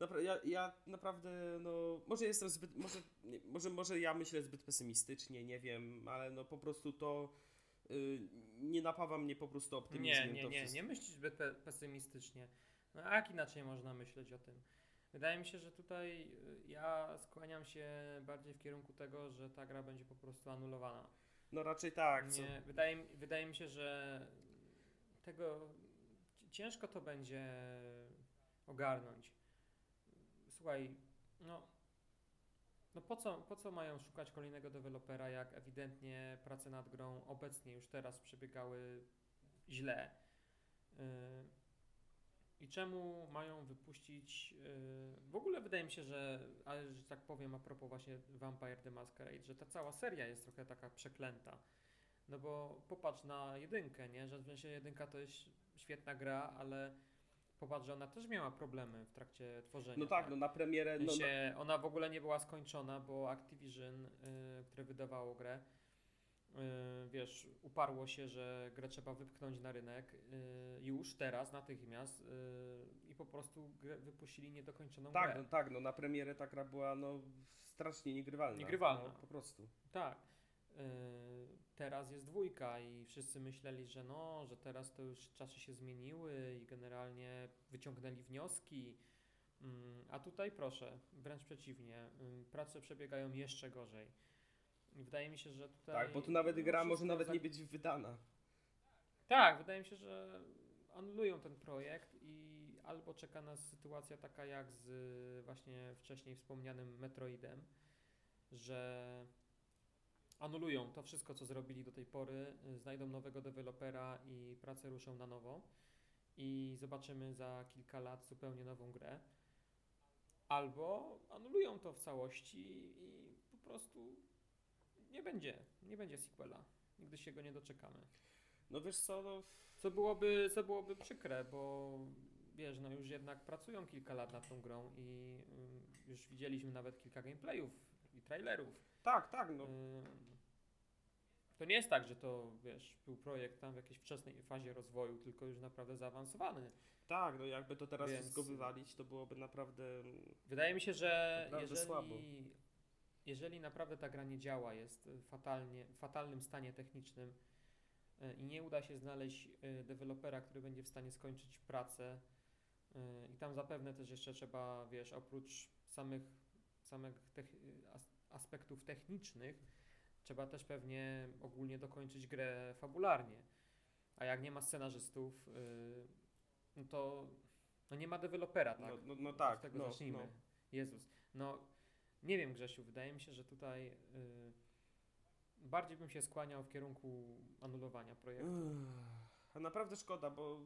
napra- ja, ja naprawdę, no może jestem zbyt, może, może, może ja myślę zbyt pesymistycznie, nie wiem, ale no po prostu to yy, nie napawa mnie po prostu optymizmem.
Nie, nie, nie,
wszystko.
nie myślisz zbyt pe- pesymistycznie. No a jak inaczej można myśleć o tym? Wydaje mi się, że tutaj y, ja skłaniam się bardziej w kierunku tego, że ta gra będzie po prostu anulowana.
No raczej tak?
Nie, wydaje, wydaje mi się, że tego ciężko to będzie ogarnąć. Słuchaj, no, no po, co, po co mają szukać kolejnego dewelopera, jak ewidentnie prace nad grą obecnie już teraz przebiegały źle. Yy, I czemu mają wypuścić. Yy, w ogóle wydaje mi się, że, ale że tak powiem, a propos właśnie Vampire the Masquerade, że ta cała seria jest trochę taka przeklęta. No bo popatrz na jedynkę, nie? Że w sensie jedynka to jest świetna gra, ale popatrz, że ona też miała problemy w trakcie tworzenia.
No tak, no na premierę, no, no,
sensie ona w ogóle nie była skończona, bo Activision, y, które wydawało grę, y, wiesz, uparło się, że grę trzeba wypchnąć na rynek y, już, teraz, natychmiast y, i po prostu grę wypuścili niedokończoną
tak,
grę.
no tak, no na premierę ta gra była no strasznie niegrywalna.
Niegrywalna.
No, po prostu.
Tak. Teraz jest dwójka i wszyscy myśleli, że no, że teraz to już czasy się zmieniły i generalnie wyciągnęli wnioski. Mm, A tutaj proszę, wręcz przeciwnie, y, prace przebiegają jeszcze gorzej. I wydaje mi się, że tutaj.
Tak, bo tu nawet gra może nawet
za-
nie być wydana.
Tak, wydaje mi się, że anulują ten projekt i albo czeka nas sytuacja taka jak z y, właśnie wcześniej wspomnianym Metroidem, że anulują to wszystko, co zrobili do tej pory, y, znajdą nowego dewelopera i prace ruszą na nowo i zobaczymy za kilka lat zupełnie nową grę. Albo anulują to w całości i po prostu nie będzie, nie będzie sequela. Nigdy się go nie doczekamy.
No wiesz co, no,
Co byłoby, co byłoby przykre, bo wiesz, no już jednak pracują kilka lat nad tą grą i ym, już widzieliśmy nawet kilka gameplayów trailerów.
tak, tak, no.
Ym, to nie jest tak, że to wiesz, był projekt tam w jakiejś wczesnej fazie rozwoju, tylko już naprawdę zaawansowany.
Tak, no jakby to teraz
Więc-
wszystko wywalić, to byłoby naprawdę...
Wydaje mi się, że jeżeli,
słabo.
jeżeli naprawdę ta gra nie działa, jest y, fatalnie, w fatalnym stanie technicznym y, i nie uda się znaleźć y, dewelopera, który będzie w stanie skończyć pracę i tam zapewne też jeszcze trzeba, wiesz, oprócz samych, samych tech, aspektów technicznych, trzeba też pewnie ogólnie dokończyć grę fabularnie. A jak nie ma scenarzystów, y, no to no nie ma dewelopera, tak?
No, no, no tak,
Od tego
no,
zacznijmy.
no.
Jezus. No, nie wiem, Grzesiu, wydaje mi się, że tutaj y, bardziej bym się skłaniał w kierunku anulowania projektu.
Uff, naprawdę szkoda, bo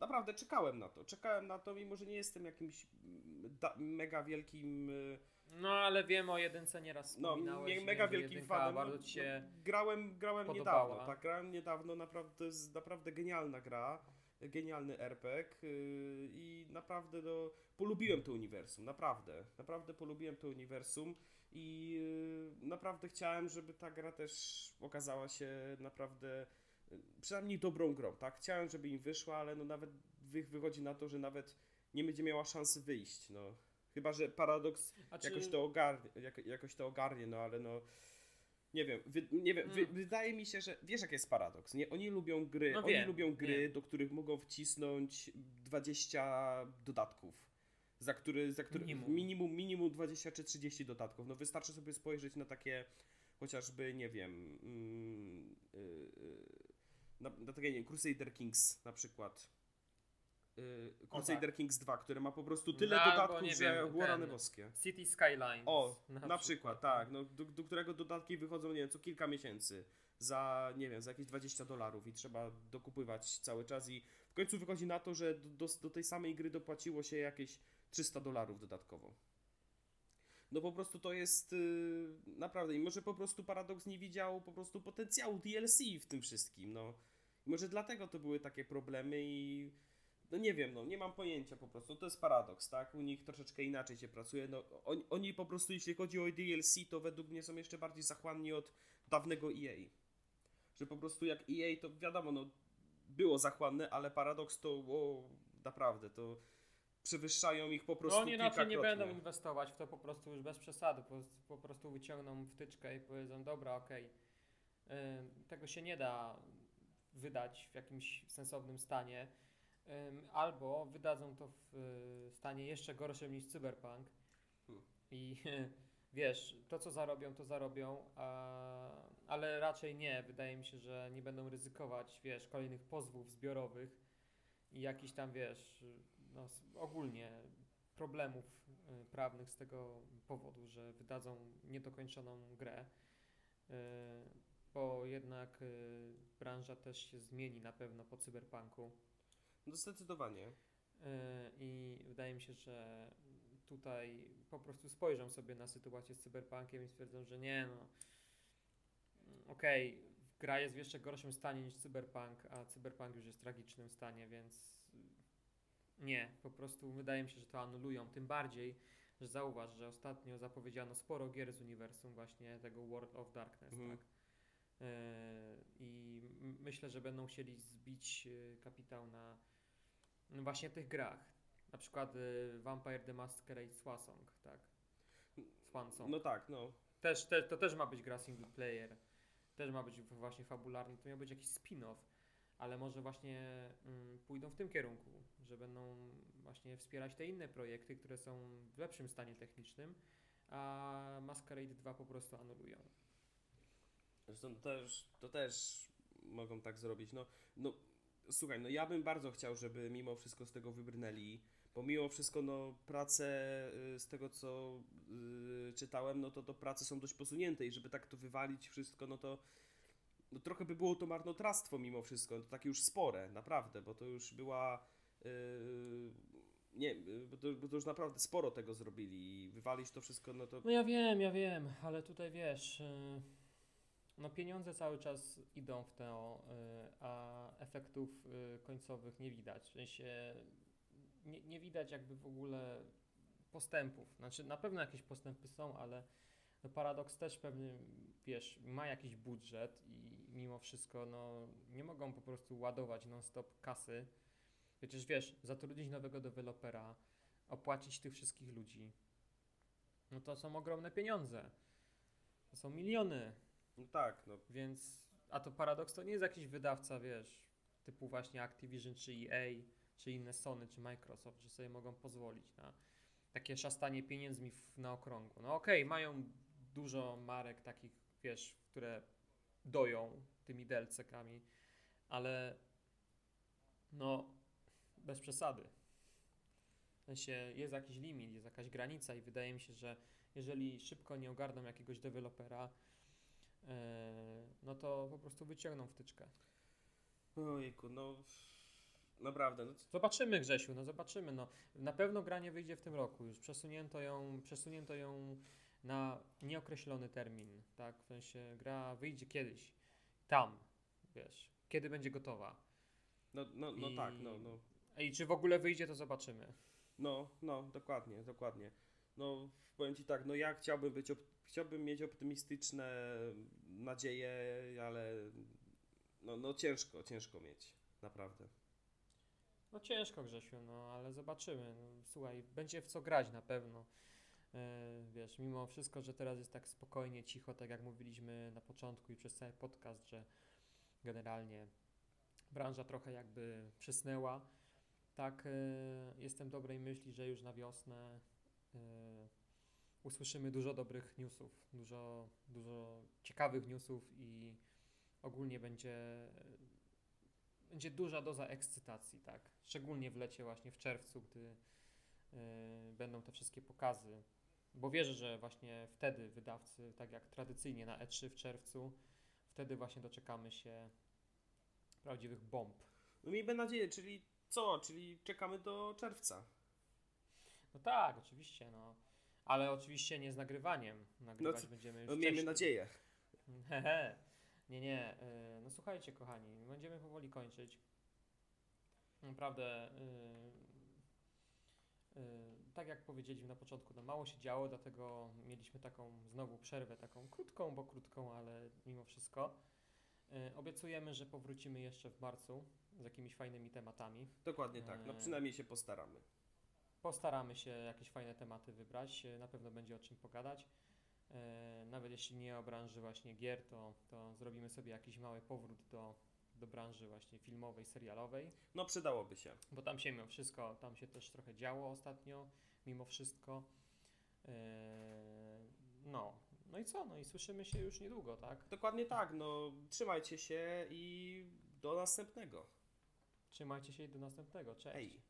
naprawdę czekałem na to. Czekałem na to, mimo że nie jestem jakimś mm, mega wielkim. y,
No, ale wiem o jedynce nieraz
No,
wspominałeś.
mega wielkim fanem.
Bardzo
no,
ci się...
no, grałem grałem
podobała.
niedawno, tak, grałem niedawno, naprawdę to jest naprawdę genialna gra, genialny RPG yy, i naprawdę no, polubiłem to uniwersum, naprawdę, naprawdę polubiłem to uniwersum i yy, naprawdę chciałem, żeby ta gra też okazała się naprawdę przynajmniej dobrą grą, tak, chciałem, żeby im wyszła, ale no nawet wy, wychodzi na to, że nawet nie będzie miała szansy wyjść, no. Chyba, że Paradox
A czy-
jakoś to ogarnie, jak, jakoś to ogarnie, no ale no nie wiem, wy, nie wiem, wy,
Mm.
wydaje mi się, że wiesz jaki jest paradoks, nie? Oni lubią gry,
No
oni
wiem,
lubią gry,
wiem.
do których mogą wcisnąć 20 dodatków. Za który, za który
Minimum.
minimum. minimum, 20 czy 30 dodatków. No wystarczy sobie spojrzeć na takie chociażby, nie wiem, mm, y, y, na, na takie, nie wiem, Crusader Kings na przykład. Y, Crusader Kings 2, które ma po prostu tyle
No,
dodatków, że
wiem,
boskie.
City Skylines.
O, na, przykład, tak, no, do, do którego dodatki wychodzą, nie wiem, co kilka miesięcy za, nie wiem, za jakieś 20 dolarów i trzeba dokupywać cały czas i w końcu wychodzi na to, że do, do, do tej samej gry dopłaciło się jakieś 300 dolarów dodatkowo. No po prostu to jest yy, naprawdę i może po prostu Paradox nie widział po prostu potencjału DLC w tym wszystkim, no. I może dlatego to były takie problemy i no nie wiem, no nie mam pojęcia po prostu. To jest paradoks, tak? U nich troszeczkę inaczej się pracuje. No, oni, oni po prostu, jeśli chodzi o DLC, to według mnie są jeszcze bardziej zachłanni od dawnego EA. Że po prostu jak EA, to wiadomo, no było zachłanne, ale paradoks to o, naprawdę, to przewyższają ich po prostu
No oni raczej nie będą inwestować w to po prostu już bez przesady. Po, po prostu wyciągną wtyczkę i powiedzą, dobra, okej, y, tego się nie da wydać w jakimś sensownym stanie. Ym, albo wydadzą to w y, stanie jeszcze gorszym niż Cyberpunk.
Hmm.
I wiesz, to co zarobią, to zarobią, a, ale raczej nie. Wydaje mi się, że nie będą ryzykować, wiesz, kolejnych pozwów zbiorowych i jakichś tam, wiesz, no, ogólnie problemów y, prawnych z tego powodu, że wydadzą niedokończoną grę, y, bo jednak y, branża też się zmieni na pewno po cyberpunku.
No zdecydowanie.
I wydaje mi się, że tutaj po prostu spojrzą sobie na sytuację z cyberpunkiem i stwierdzą, że nie no. mm, Okej, gra jest w jeszcze gorszym stanie niż cyberpunk, a cyberpunk już jest w tragicznym stanie, więc nie, po prostu wydaje mi się, że to anulują. Tym bardziej, że zauważ, że ostatnio zapowiedziano sporo gier z uniwersum właśnie tego World of Darkness,
Mhm.
tak? Y, I myślę, że będą chcieli zbić y, kapitał na no właśnie tych grach. Na przykład y, Vampire the Masquerade Swansong, tak? Swansong.
No tak, no.
Też, te, to też ma być gra single player. Też ma być właśnie fabularny. To miał być jakiś spin-off. Ale może właśnie mm, pójdą w tym kierunku, że będą właśnie wspierać te inne projekty, które są w lepszym stanie technicznym, a Masquerade 2 po prostu anulują.
Zresztą to też, to też mogą tak zrobić. No, no, słuchaj, no ja bym bardzo chciał, żeby mimo wszystko z tego wybrnęli, bo mimo wszystko, no, prace y, z tego, co y, czytałem, no to, to prace są dość posunięte i żeby tak to wywalić wszystko, no to no trochę by było to marnotrawstwo mimo wszystko, to takie już spore, naprawdę, bo to już była y, nie, bo to, bo to już naprawdę sporo tego zrobili i wywalić to wszystko, no to
No ja wiem, ja wiem, ale tutaj wiesz, y, no pieniądze cały czas idą w to, y, a efektów y, końcowych nie widać. W sensie nie, nie widać jakby w ogóle postępów. Znaczy na pewno jakieś postępy są, ale no Paradox też pewnie, wiesz, ma jakiś budżet i mimo wszystko no, nie mogą po prostu ładować non-stop kasy. Przecież wiesz, zatrudnić nowego dewelopera, opłacić tych wszystkich ludzi, no to są ogromne pieniądze. To są miliony,
No tak, no
więc... A to Paradox to nie jest jakiś wydawca, wiesz, typu właśnie Activision, czy EA, czy inne Sony, czy Microsoft, że sobie mogą pozwolić na takie szastanie pieniędzmi w, na okrągło. No okej, mają dużo marek takich, wiesz, które doją tymi DLC-kami, ale no bez przesady. W sensie jest jakiś limit, jest jakaś granica i wydaje mi się, że jeżeli szybko nie ogarną jakiegoś dewelopera, e, no to po prostu wyciągną wtyczkę.
ojejku, no naprawdę, no
Zobaczymy Grzesiu, no zobaczymy. No. Na pewno gra nie wyjdzie w tym roku już. Przesunięto ją, przesunięto ją na nieokreślony termin, tak? W sensie gra wyjdzie kiedyś. Tam, wiesz, kiedy będzie gotowa.
no, no, no
I-
tak, no, no.
I czy w ogóle wyjdzie, to zobaczymy.
No, no, dokładnie, dokładnie. No, powiem Ci tak, no ja chciałbym być, chciałbym mieć optymistyczne nadzieje, ale no, no ciężko, ciężko mieć, naprawdę.
No ciężko Grzesiu, no ale zobaczymy. No, słuchaj, będzie w co grać na pewno. E, wiesz, mimo wszystko, że teraz jest tak spokojnie, cicho, tak jak mówiliśmy na początku i przez cały podcast, że generalnie branża trochę jakby przysnęła. Tak, e, jestem dobrej myśli, że już na wiosnę e, usłyszymy dużo dobrych newsów, dużo, dużo ciekawych newsów i ogólnie będzie będzie duża doza ekscytacji, tak? Szczególnie w lecie, właśnie w czerwcu, gdy będą te wszystkie pokazy. Bo wierzę, że właśnie wtedy wydawcy, tak jak tradycyjnie na E3 w czerwcu, wtedy właśnie doczekamy się prawdziwych bomb.
No miejmy nadzieję, czyli co? Czyli czekamy do czerwca.
No tak, oczywiście, no. Ale oczywiście nie z nagrywaniem. Nagrywać
co-
będziemy już
No miejmy
wcześniej.
nadzieję.
Hehe. Nie, nie. y, No słuchajcie, kochani, będziemy powoli kończyć. Naprawdę, y, y, tak jak powiedzieliśmy na początku, no mało się działo, dlatego mieliśmy taką znowu przerwę, taką krótką, bo krótką, ale mimo wszystko. Y, Obiecujemy, że powrócimy jeszcze w marcu z jakimiś fajnymi tematami.
Dokładnie tak, no
Eee.
przynajmniej się postaramy.
Postaramy się jakieś fajne tematy wybrać, e, na pewno będzie o czym pogadać. E, Nawet jeśli nie o branży właśnie gier, to, to zrobimy sobie jakiś mały powrót do, do branży właśnie filmowej, serialowej,
No przydałoby się.
bo tam się mimo wszystko, tam się też trochę działo ostatnio, mimo wszystko. E, No, no i co? No i słyszymy się już niedługo, tak?
Dokładnie tak, no trzymajcie się i do następnego.
Trzymajcie się i do następnego. Cześć.
Hej.